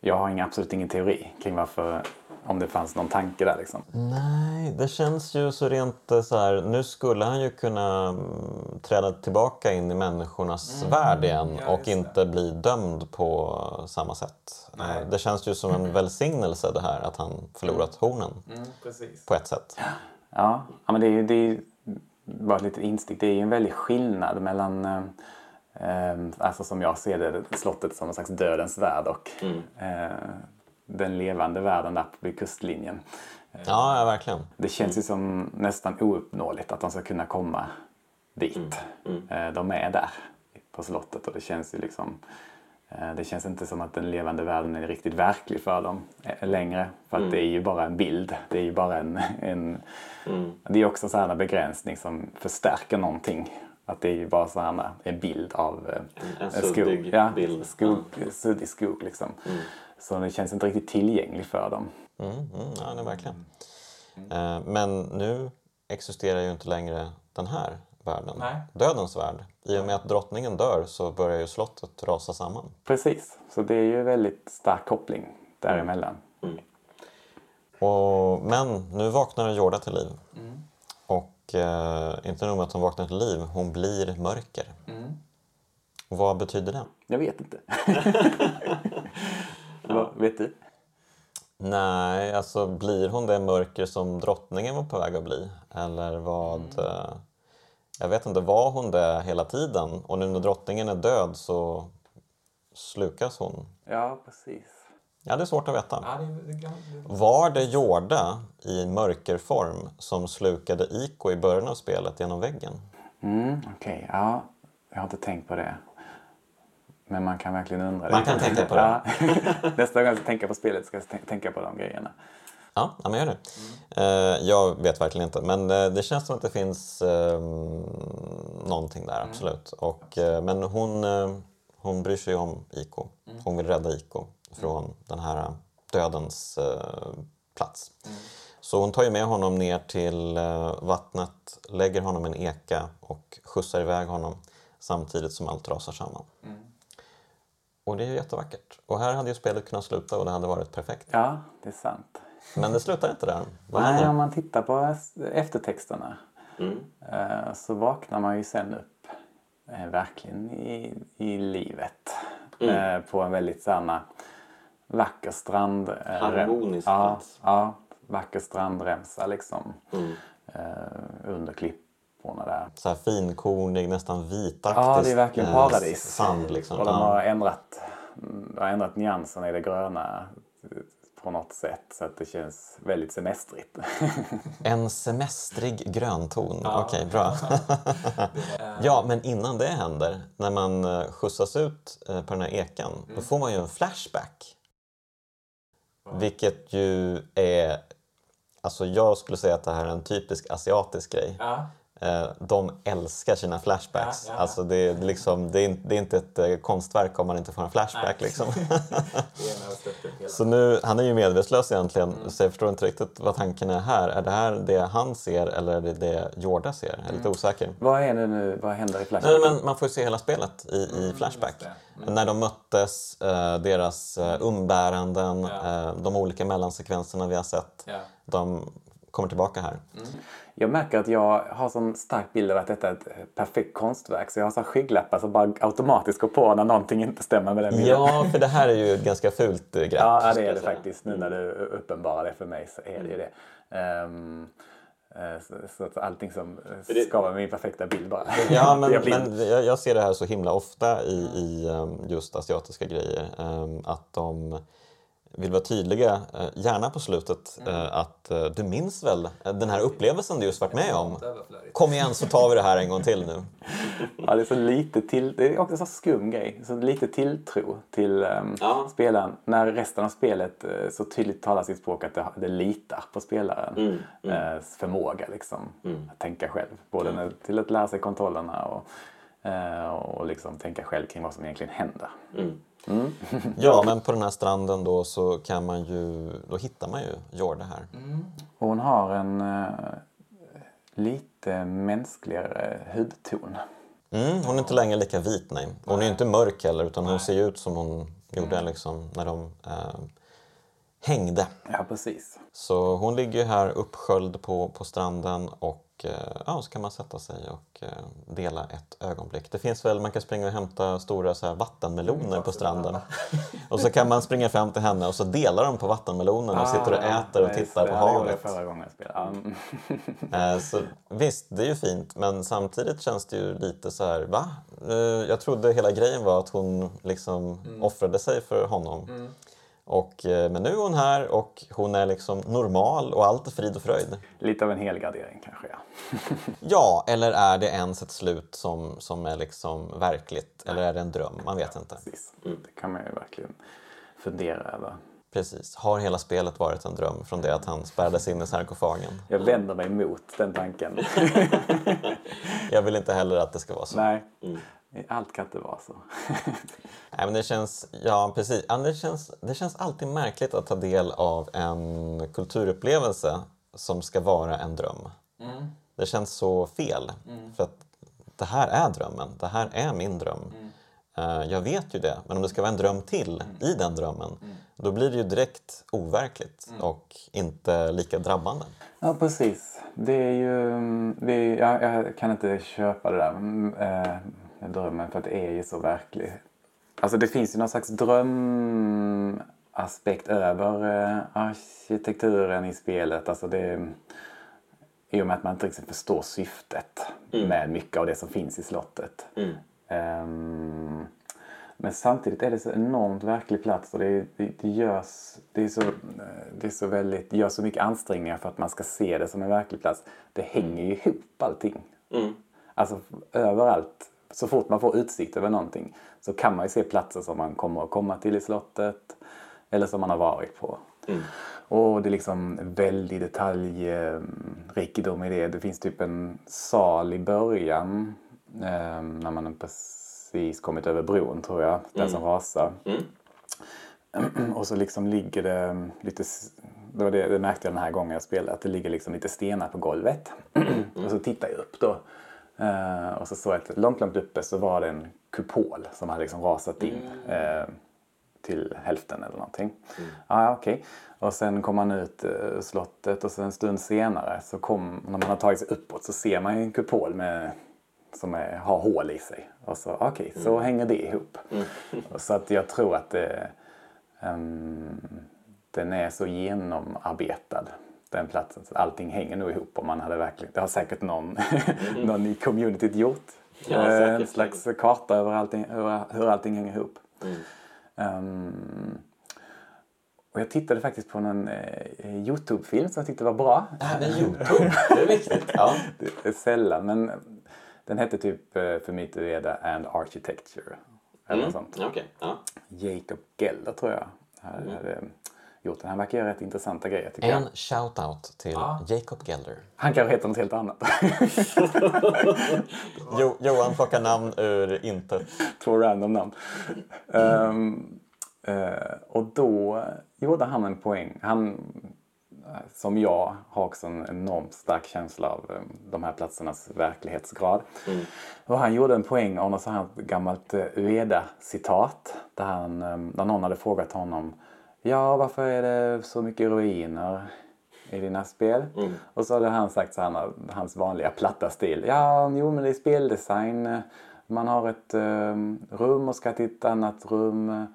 jag har ingen, absolut ingen teori kring varför, om det fanns någon tanke där liksom.
Nej, det känns ju så rent eh, så här. Nu skulle han ju kunna mm, träda tillbaka in i människornas värld igen
ja,
och
just det.
inte bli dömd på samma sätt. Eh, Det känns ju som en välsignelse det här att han förlorat hornen
precis.
på ett sätt.
Ja, ja men det är ju det är bara ett litet instick. Det är ju en väldig skillnad mellan, eh, alltså som jag ser det, slottet som en slags dödens värld och eh, den levande världen där vid kustlinjen.
Ja, ja verkligen.
Det känns ju som nästan ouppnåeligt att de ska kunna komma dit. Eh, De är där på slottet och det känns ju liksom eh, det känns inte som att den levande världen är riktigt verklig för dem eh, längre. För att det är ju bara en bild. Det är ju bara en... en Det är också en begränsning som förstärker någonting. Att det är ju bara så här en bild av eh,
En- en
skog.
suddig
ja,
bild.
Skog, Suddig skog liksom. Så det känns inte riktigt tillgänglig för dem.
Mm, mm, ja, verkligen. Eh, Men nu existerar ju inte längre den här världen,
Nej.
dödens värld. I och med att drottningen dör så börjar ju slottet rasa samman.
Precis, så det är ju väldigt stark koppling däremellan.
Och, men nu vaknar Jorda till liv. Och eh, inte nog med att hon vaknar till liv, hon blir mörker. Och vad betyder det?
Jag vet inte. Vad, vet du?
Nej, alltså blir hon det mörker som drottningen var på väg att bli? Eller vad... eh, Jag vet inte, var hon det hela tiden? Och nu när drottningen är död så slukas hon.
Ja, precis.
Ja, det är svårt att veta. Var det Jorda i mörkerform som slukade Iko i början av spelet genom väggen?
Mm, Okej, ja. Jag har inte tänkt på det. Men man kan verkligen undra.
Man kan tänka på det.
Nästa gång jag ska tänka på spelet ska jag tän- tänka på de grejerna.
Ja, ja men gör det. Eh, jag vet verkligen inte, men eh, det känns som att det finns eh, någonting där, absolut. Och, eh, men hon, hon bryr sig om Iko. Hon vill rädda Iko från den här dödens plats. Så hon tar ju med honom ner till vattnet, lägger honom i en eka och skjutsar iväg honom samtidigt som allt rasar samman. Och det är ju jättevackert. Och här hade ju spelet kunnat sluta och det hade varit perfekt.
Ja, det är sant.
Men det slutar inte där. Vad
Nej,
händer?
om man tittar på eftertexterna
Mm.
eh, så vaknar man ju sen upp eh, verkligen i, i livet. Eh, på en väldigt sån vacker strand...
Harmonisk
ja,
plats.
ja, vacker strandremsa liksom.
Mm.
Under klipporna siffrorna där.
Så här finkornig, nästan vitaktig
Ja, det är verkligen
eh,
paradis.
sand. Liksom.
Och de
Ja.
har ändrat, de har ändrat nyanserna i det gröna på något sätt så att det känns väldigt semestrigt.
En semestrig grönton. Okej, bra. ja, men innan det händer, när man eh, skjutsas ut eh, på den här ekan, då får man ju en flashback. Vilket ju är... Alltså jag skulle säga att det här är en typisk asiatisk grej.
Ja.
Eh, De älskar sina flashbacks.
Ja, ja, ja.
Alltså det, är liksom, det, är, inte- det är inte ett eh, konstverk om man inte får en flashback.
Nej.
Liksom. Så nu, han är ju medvetslös egentligen,
Mm.
så jag förstår inte riktigt vad tanken är här. Är det här det han ser eller är det det Jorda ser? Jag är
Mm.
lite osäker.
Vad är det nu, vad händer i
Nej,
Flashback?
men man får ju se hela spelet i, i Flashback.
Mm, just det.
När de möttes, eh, deras umbäranden, de olika mellansekvenserna vi har sett. De kommer tillbaka här.
Jag märker att jag har sån stark bild av att detta är ett perfekt konstverk så jag har så skygglappar som bara automatiskt går på när någonting inte stämmer med den bilden.
Ja, för det här är ju ett ganska fult eh, grepp.
Ja, det är det faktiskt. Nu när du uppenbarar det för mig så är det ju det. Ehm, eh, så, så att allting som eh, skapar min perfekta bild bara.
Ja, men,
Jag
men jag, jag ser det här så himla ofta i, i um, just asiatiska grejer. um, Att de vill vara tydliga, eh, gärna på slutet, eh, att eh, du minns väl den här upplevelsen du just varit med om? Kom igen så tar vi det här en gång till nu.
Ja, det är så lite till, det är också en sån skum grej. Så lite tilltro till ehm,
Ja.
spelaren. När resten av spelet eh, så tydligt talar sitt språk att det, det litar på spelaren. Eh, förmåga liksom. Att tänka själv. Både när, till att lära sig kontrollerna och, eh, och liksom tänka själv kring vad som egentligen händer.
Ja, men på den här stranden då så kan man ju, då hittar man ju Jorda här.
Och hon har en eh, lite mänskligare hudton.
Mm, hon är inte längre lika vit, nej. Hon är ju inte mörk heller, utan hon ser ju ut som hon gjorde liksom, när de eh, hängde.
Ja, precis.
Så hon ligger ju här uppsköljd på, på stranden och eh, ja, så kan man sätta sig och eh, dela ett ögonblick. Det finns väl, man kan springa och hämta stora så här, vattenmeloner på stranden. Och så kan man springa fram till henne och så delar de på vattenmelonen och sitter och äter och tittar på
det
havet.
förra gången jag mm.
Eh, Så visst, det är ju fint, men samtidigt känns det ju lite så här, va? Jag trodde hela grejen var att hon liksom offrade sig för honom. Och, eh, men nu är hon här och hon är liksom normal och allt är frid och fröjd.
Lite av en helgardering kanske, ja.
Ja, eller är det ens ett slut som, som är liksom verkligt? Eller är det en dröm? Man vet inte.
Precis. Det kan man ju verkligen fundera över.
Precis. Har hela spelet varit en dröm från det att han spärrades in i sarkofagen?
Jag vänder mig mot den tanken.
Jag vill inte heller att det ska vara så.
Nej, allt kan inte vara så.
Nej, men det känns, ja precis. Ja, det, känns, det känns alltid märkligt att ta del av en kulturupplevelse som ska vara en dröm. Det känns så fel. För att det här är drömmen. Det här är min dröm. Eh, Jag vet ju det, men om det ska vara en dröm till i den drömmen då blir det ju direkt overkligt och inte lika drabbande.
Ja, precis. Det är ju... Det är, jag, jag kan inte köpa det där mm, eh, drömmen för att det är ju så verkligt. Alltså det finns ju någon slags drömaspekt över eh, arkitekturen i spelet. Alltså det, I och med att man inte riktigt förstår syftet med mycket av det som finns i slottet. Ehm, men samtidigt är det så enormt verklig plats och det, det, det, görs, det, är så, eh, det är så väldigt, görs så mycket ansträngningar för att man ska se det som en verklig plats. Det hänger ju ihop allting. Alltså överallt, så fort man får utsikt över någonting så kan man ju se platser som man kommer att komma till i slottet eller som man har varit på. Och det är liksom väldig detaljrikedom i det. Det finns typ en sal i början eh, när man precis kommit över bron tror jag, den som rasar. Och så liksom ligger det lite, det, var det, det märkte jag den här gången jag spelade, att det ligger liksom lite stenar på golvet. och så tittar jag upp då. Eh, och så såg jag att långt, långt uppe så var det en kupol som hade liksom rasat in. eh, till hälften eller någonting. Ja, ja, okej. Och sen kom man ut ur slottet och så en stund senare så kom, när man har tagit sig uppåt så ser man ju en kupol med, som är, har hål i sig. Och så, okej, så hänger det ihop. Och Så att jag tror att det, ehm, den är så genomarbetad den platsen. Så allting hänger nog ihop om man hade verkligen, det har säkert någon, någon i communityt gjort.
Ja,
Eh, en slags karta över allting, hur, hur allting hänger ihop.
Mm.
Ehm, och jag tittade faktiskt på en eh, Youtube-film som jag tyckte var bra.
Även Youtube, det är viktigt. Ja.
Det är sällan, men den hette typ eh, För mitt Ueda and Architecture. Eller något sånt.
Okej, ja.
Jacob Geller tror jag hade, hade gjort den. Han verkar göra rätt intressanta grejer tycker jag.
En shout-out till Jacob Gelder.
Han kanske heter något helt annat.
Jo, Johan plockar namn ur intet.
Två random namn. Ehm, eh, och då gjorde han en poäng. Han, eh, som jag, har också en enormt stark känsla av eh, de här platsernas verklighetsgrad. Och han gjorde en poäng av något så här gammalt eh, Ueda-citat. Där, han, eh, där någon hade frågat honom Ja, varför är det så mycket ruiner i dina spel? Och så hade han sagt så här, hans vanliga platta stil. Ja, jo men det är speldesign. Man har ett eh, rum och ska till ett annat rum.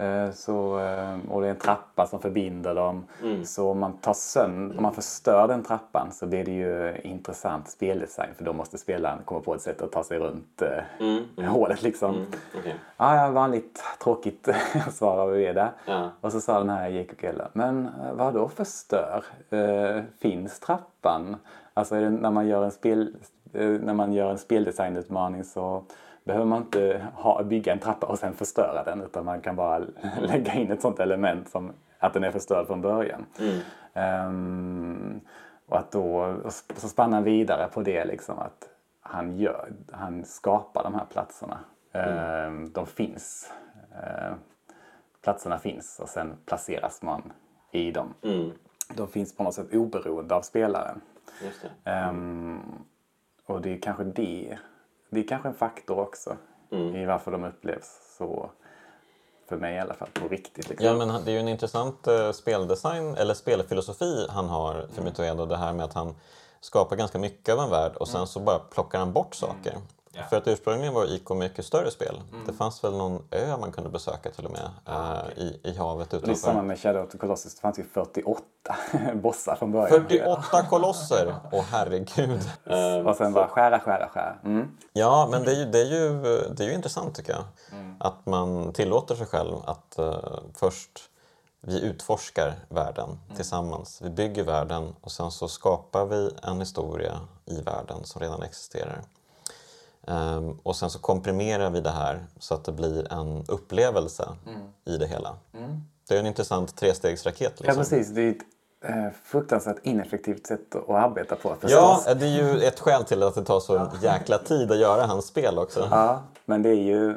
Eh, så, eh, och det är en trappa som förbinder dem. Så om man tar sönder, om man förstör den trappan så blir det ju intressant speldesign. För då måste spelaren komma på ett sätt att ta sig runt eh, hålet liksom.
Okej.
Ja, ja, vanligt tråkigt svar av Ueda.
Ja.
Och så sa den här Jacob Geller, men vad då förstör? Eh, finns trappan? Alltså det, när, man gör en spel, eh, när man gör en speldesignutmaning så behöver man inte ha, bygga en trappa och sen förstöra den utan man kan bara lägga in ett sånt element som att den är förstörd från början. Ehm, och att då, så spannar han vidare på det liksom att han, gör, han skapar de här platserna. Ehm, de finns. Ehm, platserna finns och sen placeras man i dem.
Mm.
De finns på något sätt oberoende av spelaren.
Det.
Ehm, och det är kanske det. Det är kanske en faktor också i varför de upplevs så, för mig i alla fall, på riktigt. Liksom.
Ja, men det är ju en intressant eh, speldesign, eller spelfilosofi han har för Mytoedo. Det här med att han skapar ganska mycket av en värld och sen så bara plockar han bort saker.
Ja.
För att ursprungligen var IK mycket större spel. Det fanns väl någon ö man kunde besöka till och med eh, i, i havet
Det är samma
utanför.
med Shadow of the Colossus. Det fanns ju 48 bossar från början.
48 kolosser! Åh herregud.
Och sen bara skära, skära, skära. Mm.
Ja, men det är ju, det är ju, det är ju intressant tycker jag. Att man tillåter sig själv att eh, först vi utforskar världen tillsammans. Vi bygger världen och sen så skapar vi en historia i världen som redan existerar. Ehm, och sen så komprimerar vi det här så att det blir en upplevelse i det hela. Det är en intressant trestegsraket.
Ja,
Liksom.
precis. Det är ett eh, fruktansvärt ineffektivt sätt att arbeta på förstås.
Ja, det är ju ett skäl till att det tar så jäkla tid att göra hans spel också.
Ja, men det är ju...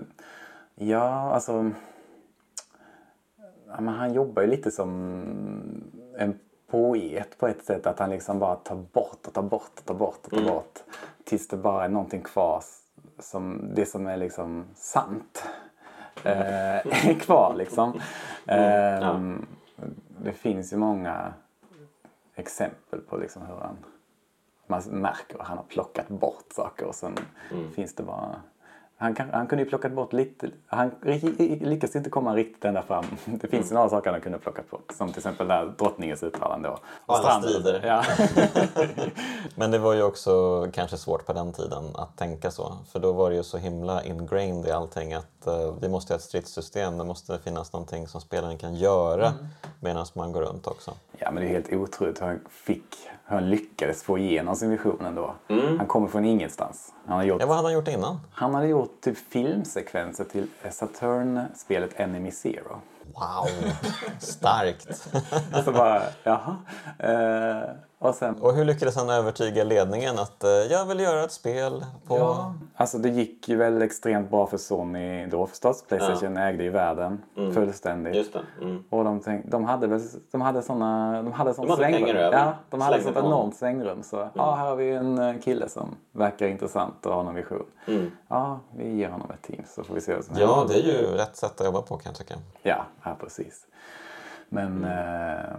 Ja, alltså... Ja, men han jobbar ju lite som en poet på ett sätt. Att han liksom bara tar bort och tar bort och tar bort och tar bort. Tills det bara är någonting kvar. Som, det som är liksom sant. Eh, är kvar liksom. Ehm, Det finns ju många exempel på liksom hur han man märker att han har plockat bort saker och sen finns det bara... Han, kan, han kunde ju plockat bort lite... Han lyckas inte komma riktigt ända fram. Det finns ju några saker han kunde plockat bort. Som till exempel där drottningens uttalande. Och, och
alla
stranden.
strider.
Ja.
Men det var ju också kanske svårt på den tiden att tänka så. För då var det ju så himla ingrained i allting att eh, vi måste ha ett stridssystem. Det måste finnas någonting som spelaren kan göra
Mm.
medan man går runt också.
ja, men det är helt otroligt hur han fick... Hur han lyckades få igenom sin vision ändå. Han kommer från ingenstans. Han har gjort
Ja, vad hade han gjort innan?
Han hade gjort typ filmsekvenser till Saturn-spelet Enemy Zero.
Wow, starkt!
Och så bara, jaha. Eh, och sen...
Och hur lyckades han övertyga ledningen att eh, jag vill göra ett spel på...
Ja, alltså det gick ju väl extremt bra för Sony då förstås. Playstation ägde ju världen fullständigt.
Just det. Mm.
Och de, tänk, de hade väl de hade såna, de hade sånt
De hade
svängrum.
över.
Ja, de hade
Slängde
sånt enormt svängrum. Så ja, här har vi en eh, kille som verkar intressant och har någon vision. Ja, vi ger honom ett team så får vi se vad som händer.
Ja, det är ju rätt sätt att jobba på kan jag tycka.
Ja, ja precis. Men, eh,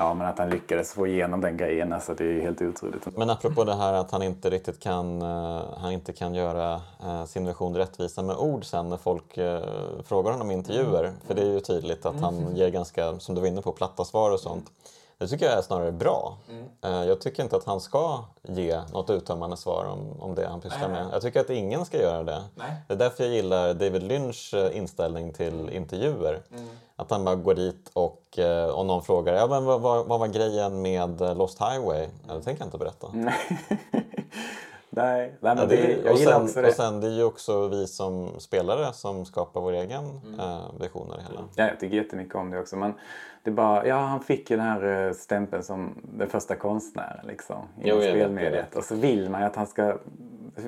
ja, men att han lyckades få igenom den grejen, alltså det är ju helt otroligt.
Men apropå det här att han inte riktigt kan, eh, han inte kan göra eh, sin version rättvisa med ord sen när folk eh, frågar honom i intervjuer. För det är ju tydligt att han ger ganska, som du var inne på, platta svar och sånt. Det tycker jag är snarare bra.
Mm.
Eh, Jag tycker inte att han ska ge något uttömmande svar om, om det han pysslar med. Jag tycker att ingen ska göra det.
Nej.
Det är därför jag gillar David Lynchs eh, inställning till intervjuer.
Mm.
Att han bara går dit och eh, om någon frågar ja, men vad, vad, vad var grejen med Lost Highway? Ja, det tänker jag inte berätta.
Nej, nej men
Ja,
det,
det,
jag gillar
sen,
också det.
och sen det är ju också vi som spelare som skapar vår egen
Mm.
eh, vision av det hela.
Ja, jag tycker jättemycket om det också. Men det är bara, ja, han fick ju den här eh, stämpeln som den första konstnären liksom,
jag
spelmediet.
vet.
Och så vill man ju att han ska...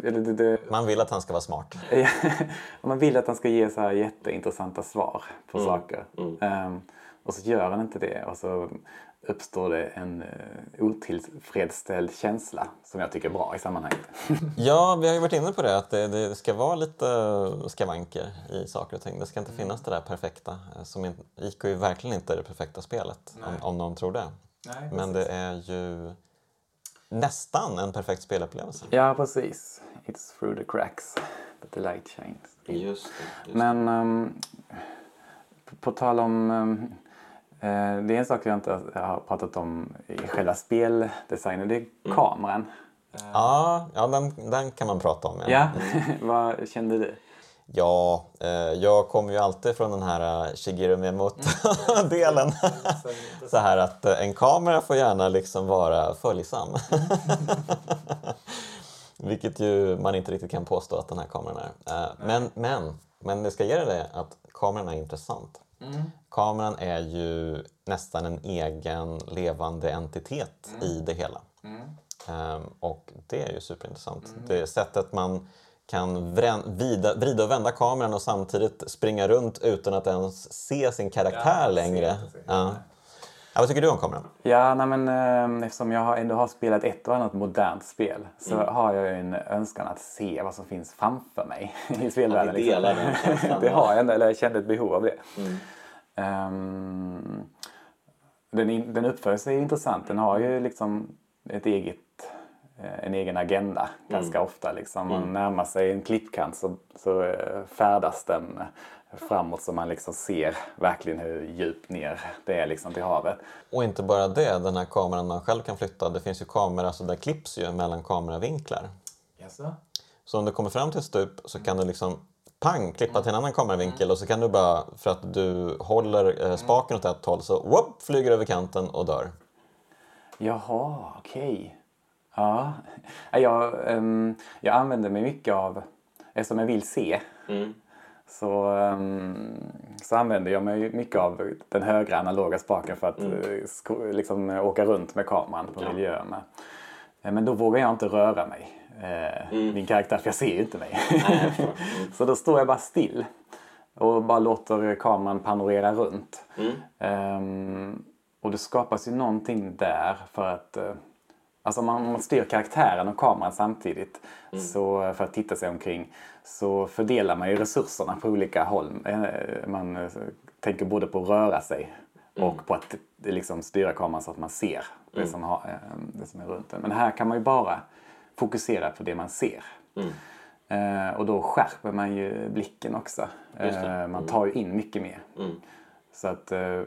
Eller det, det,
Man vill att han ska vara smart.
man vill att han ska ge så här jätteintressanta svar på saker. Ehm, och så gör han inte det. Och så uppstår det en uh, otillfredsställd känsla som jag tycker är bra i sammanhanget.
Ja, vi har ju varit inne på det att det, det ska vara lite skavanker i saker och ting. Det ska inte
Mm.
finnas det där perfekta. eh, Som in, IK är ju verkligen inte det perfekta spelet, om, om någon tror det.
Nej,
Men det är ju nästan en perfekt spelupplevelse.
ja, precis. It's through the cracks that the light shines.
Just det. Just
Men ehm, på, tal om... eh, det är en sak jag inte har pratat om i själva speldesignen. Det är kameran.
Ja, ja den, den kan man prata om.
Ja, vad kände du?
Ja, eh, jag kommer ju alltid från den här eh, Shigeru Miyamoto-delen. Så här att eh, en kamera får gärna liksom vara följsam. Vilket ju man inte riktigt kan påstå att den här kameran är. Eh, Men, men, men det ska ge dig det att kameran är intressant. Kameran är ju nästan en egen levande entitet i det hela. Ehm, och det är ju superintressant. Det sättet man kan vida, vrida och vända kameran och samtidigt springa runt utan att ens se sin karaktär
Ja,
längre. Ja. Ja, vad tycker du om kameran?
Ja, nej men, eh, eftersom jag ändå har spelat ett och annat modernt spel så
Mm.
har jag ju en önskan att se vad som finns framför mig i spelvärlden. liksom.
Ja, den
det har jag, ändå, eller jag kände ett behov av det.
Mm.
Ehm, den, in- den uppför sig intressant. Den har ju liksom ett eget, eh, en egen agenda ganska
Mm.
ofta. Liksom. Man närmar sig en klippkant så, så eh, färdas den framåt så man liksom ser verkligen hur djupt ner det är liksom till havet.
Och inte bara det, den här kameran man själv kan flytta. Det finns ju kameror, alltså det klipps ju mellan kameravinklar.
Jaså?
Så om du kommer fram till ett stup så kan du liksom pang, klippa till en annan kameravinkel och så kan du bara, för att du håller eh, spaken åt ett håll, så whoop, flyger över kanten och dör.
Jaha, okej. Ja, Ja, jag, ehm, jag använder mig mycket av, eftersom jag vill se,
Mm.
Så, ehm, så använder jag mig mycket av den högra analoga spaken för att eh, sko- liksom, eh, åka runt med kameran på miljöerna. Eh, Men då vågar jag inte röra mig, eh, min karaktär, för jag ser ju inte mig. så då står jag bara still och bara låter kameran panorera runt. Ehm, och det skapas ju någonting där för att eh, Alltså man, man styr karaktären och kameran samtidigt så, för att titta sig omkring så fördelar man ju resurserna på olika håll. Eh, Man eh, tänker både på att röra sig och på att eh, liksom styra kameran så att man ser det, som har, det som är runt den. Men här kan man ju bara fokusera på det man ser. Eh, och då skärper man ju blicken också. Eh, man tar ju in mycket mer.
Mm.
Så att eh,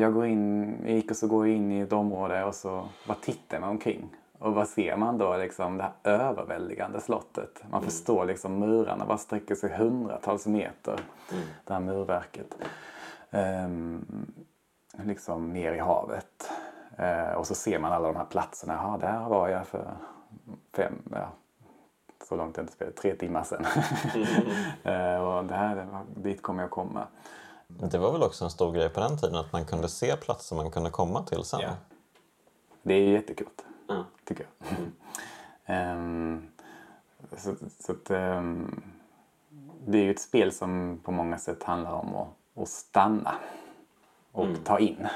jag går in, jag gick och så går jag in i ett område och så bara tittar man omkring. Och vad ser man då? Liksom det här överväldigande slottet. Man förstår liksom murarna bara sträcker sig hundratals meter. Det här murverket. Ehm, liksom ner i havet. Eh, och så ser man alla de här platserna. Ja, där var jag för fem, ja, så långt jag inte spelade, tre timmar sedan. eh, och det här, dit kommer jag komma.
Det var väl också en stor grej på den tiden att man kunde se platser man kunde komma till sen.
Ja.
Det är ju jättekul,
Ja.
tycker jag. Ehm, så så att, ehm, det är ju ett spel som på många sätt handlar om att, att stanna och ta in.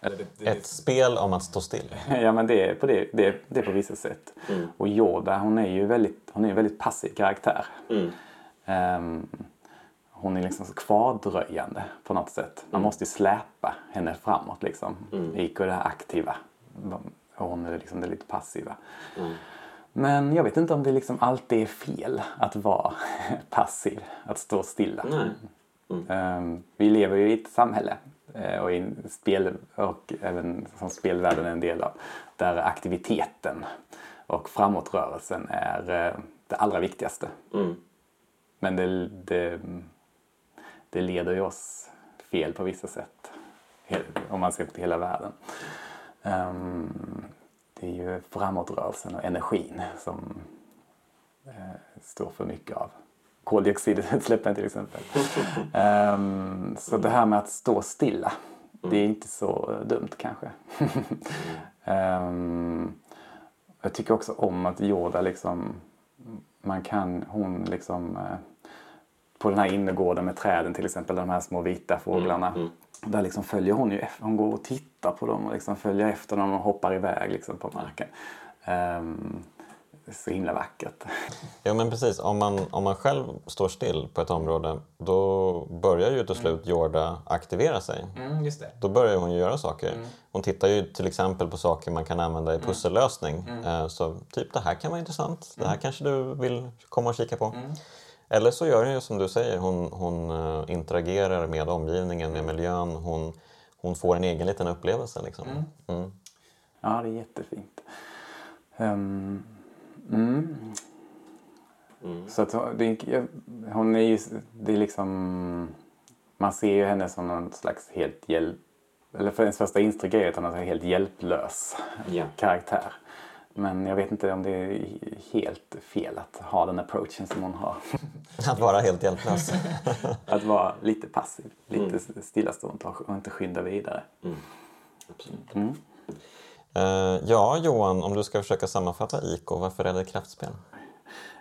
Eller det, det,
Ett spel om att stå still.
ja, men det är på, det, det, det är på vissa sätt. Och Yoda, hon är ju väldigt, hon är en väldigt passiv karaktär.
Mm.
Hon är liksom kvardröjande på något sätt. Man måste ju släpa henne framåt liksom. Iko är det här aktiva. Och hon är liksom det lite passiva. Men jag vet inte om det liksom alltid är fel att vara passiv. Att stå stilla.
Nej.
Ehm, vi lever ju i ett samhälle eh, och, in, spel, och även som spelvärlden är en del av. Där aktiviteten och framåtrörelsen är eh, det allra viktigaste.
Mm.
Men det, det, det leder ju oss fel på vissa sätt. Om man ser till hela världen. Ehm, det är ju framåtrörelsen och energin som eh, står för mycket av koldioxidutsläppen till exempel. Ehm, så det här med att stå stilla, det är inte så dumt kanske. Ehm, jag tycker också om att Yoda liksom, man kan, hon liksom eh, på den här innergården med träden till exempel, de här små vita fåglarna. Där liksom följer hon ju efter, hon går och tittar på dem och liksom följer efter dem och hoppar iväg liksom på marken. Det är så himla vackert.
Ja men precis, om man, om man själv står still på ett område då börjar ju till slut Jorda aktivera sig.
Mm, just det.
Då börjar hon ju göra saker. Hon tittar ju till exempel på saker man kan använda i pussellösning. Eh, Så typ det här kan vara intressant, det här kanske du vill komma och kika på. Eller så gör hon ju som du säger, hon, hon eh, interagerar med omgivningen, med miljön. Hon, hon får en egen liten upplevelse. Liksom. Mm.
Ja, det är jättefint. Ehm, mm. Så att hon- det, hon är ju, det är liksom, man ser ju henne som någon slags helt hjälp, eller för ens första intryck är att hon är en helt hjälplös
Ja.
karaktär. Men jag vet inte om det är helt fel att ha den approachen som hon har.
Att vara helt hjälplös.
Att vara lite passiv, lite stillastående och inte skynda vidare.
Absolut.
Eh, ja, Johan, om du ska försöka sammanfatta IK, varför är det kraftspel?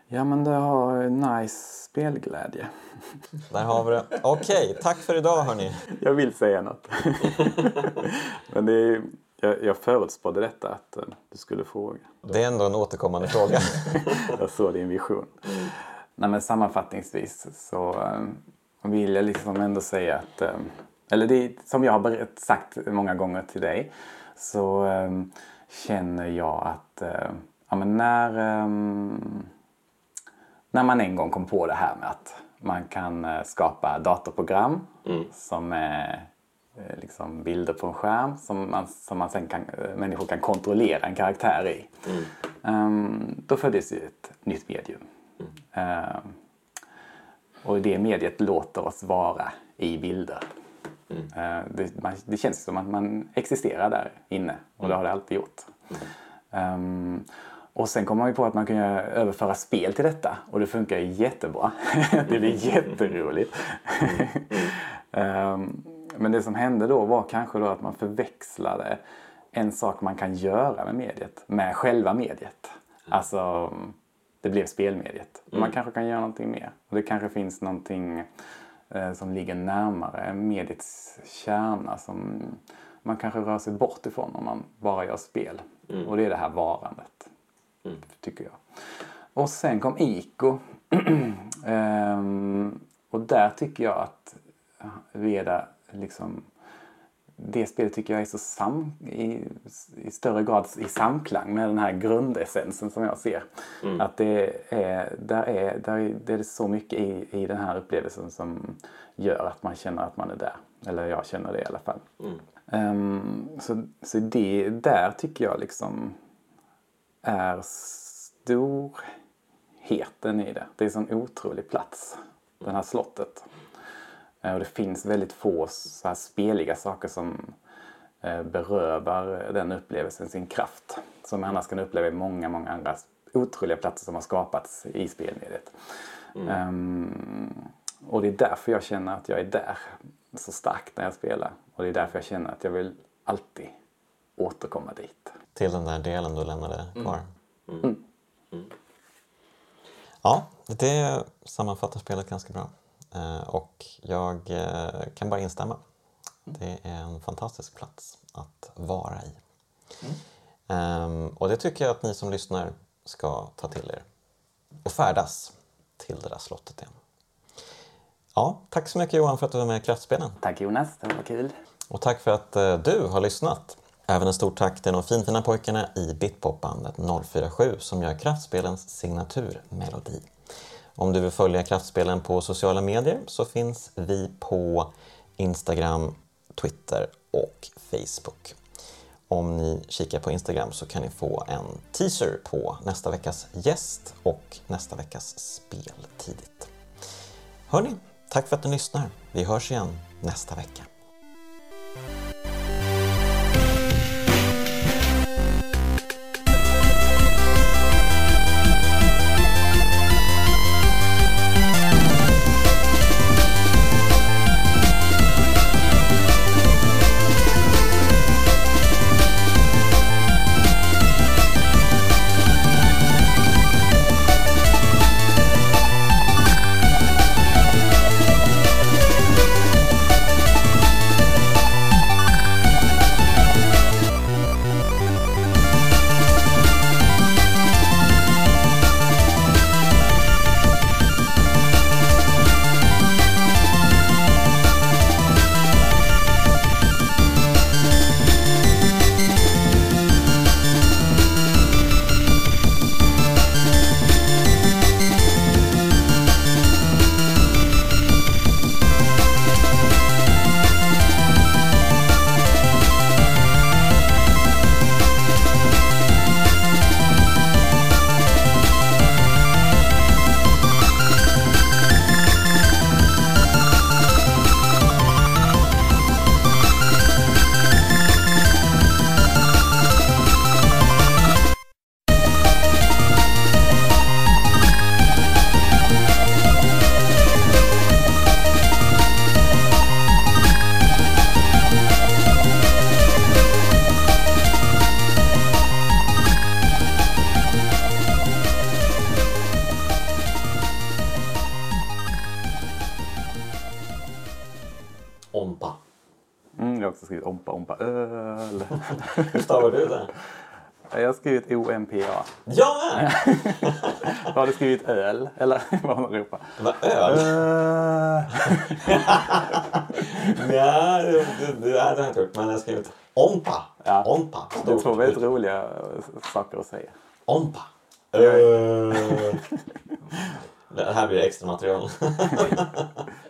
Ja, men det har nice spelglädje.
Där har vi det. Okej, tack för idag hörni.
Jag vill säga något. Men det är, jag, jag förutspådde detta att eh, du skulle fråga.
Det är ändå en återkommande fråga.
Jag såg din vision. Nej, men sammanfattningsvis så eh, vill jag liksom ändå säga att, eh, eller det som jag har sagt många gånger till dig, så känner jag att ja, men när, när man en gång kom på det här med att man kan skapa datorprogram som är liksom bilder på en skärm som, man, som man sen kan, eh, människor kan kontrollera en karaktär i. Ehm, då föddes ju ett nytt medium. Ehm, och det mediet låter oss vara i bilder. Ehm, det, man, det känns som att man existerar där inne och det har det alltid gjort. Ehm, och sen kom man ju på att man kan överföra spel till detta och det funkar jättebra. det blir jätteroligt. Ehm, men det som hände då var kanske då att man förväxlade en sak man kan göra med mediet med själva mediet. Alltså, det blev spelmediet. Man kanske kan göra någonting mer. Och det kanske finns någonting eh, som ligger närmare mediets kärna som man kanske rör sig bort ifrån om man bara gör spel. Och det är det här varandet, tycker jag. Och sen kom ICO. Ehm, och där tycker jag att Veda liksom det spelet tycker jag är så sam, i, i större grad i samklang med den här grundessensen som jag ser. Att det är, där är, där är, det är så mycket i, i den här upplevelsen som gör att man känner att man är där. Eller jag känner det i alla fall. Ehm, så så det där tycker jag liksom är storheten i det. Det är en sån otrolig plats, det här slottet. Eh, Och det finns väldigt få så här speliga saker som eh, berövar den upplevelsen sin kraft. Som man annars kan uppleva i många, många andra otroliga platser som har skapats i spelmediet. Ehm, och det är därför jag känner att jag är där så starkt när jag spelar. Och det är därför jag känner att jag vill alltid återkomma dit.
Till den där delen du lämnade kvar. Ja, det sammanfattar spelet ganska bra. Eh, Och jag eh, kan bara instämma. Det är en fantastisk plats att vara i. Ehm, Och det tycker jag att ni som lyssnar ska ta till er och färdas till det där slottet igen. Ja, tack så mycket Johan för att du var med i Kraftspelen.
Tack Jonas, det var kul.
Och tack för att eh, du har lyssnat. Även en stort tack till de finfina pojkarna i Bitpopbandet 047 som gör Kraftspelens signaturmelodi. Om du vill följa Kraftspelen på sociala medier så finns vi på Instagram Twitter och Facebook. Om ni kikar på Instagram så kan ni få en teaser på nästa veckas gäst och nästa veckas spel tidigt. Hörni, tack för att ni lyssnar. Vi hörs igen nästa vecka. Du
skrivit öl? Eller vad man ropar?
Var öl. Nej, det, det, det hade jag inte gjort. Men jag har skrivit ompa.
Ja.
Ompa.
Det är två väldigt roliga saker att säga.
Ompa. Öl. Det här blir extra material.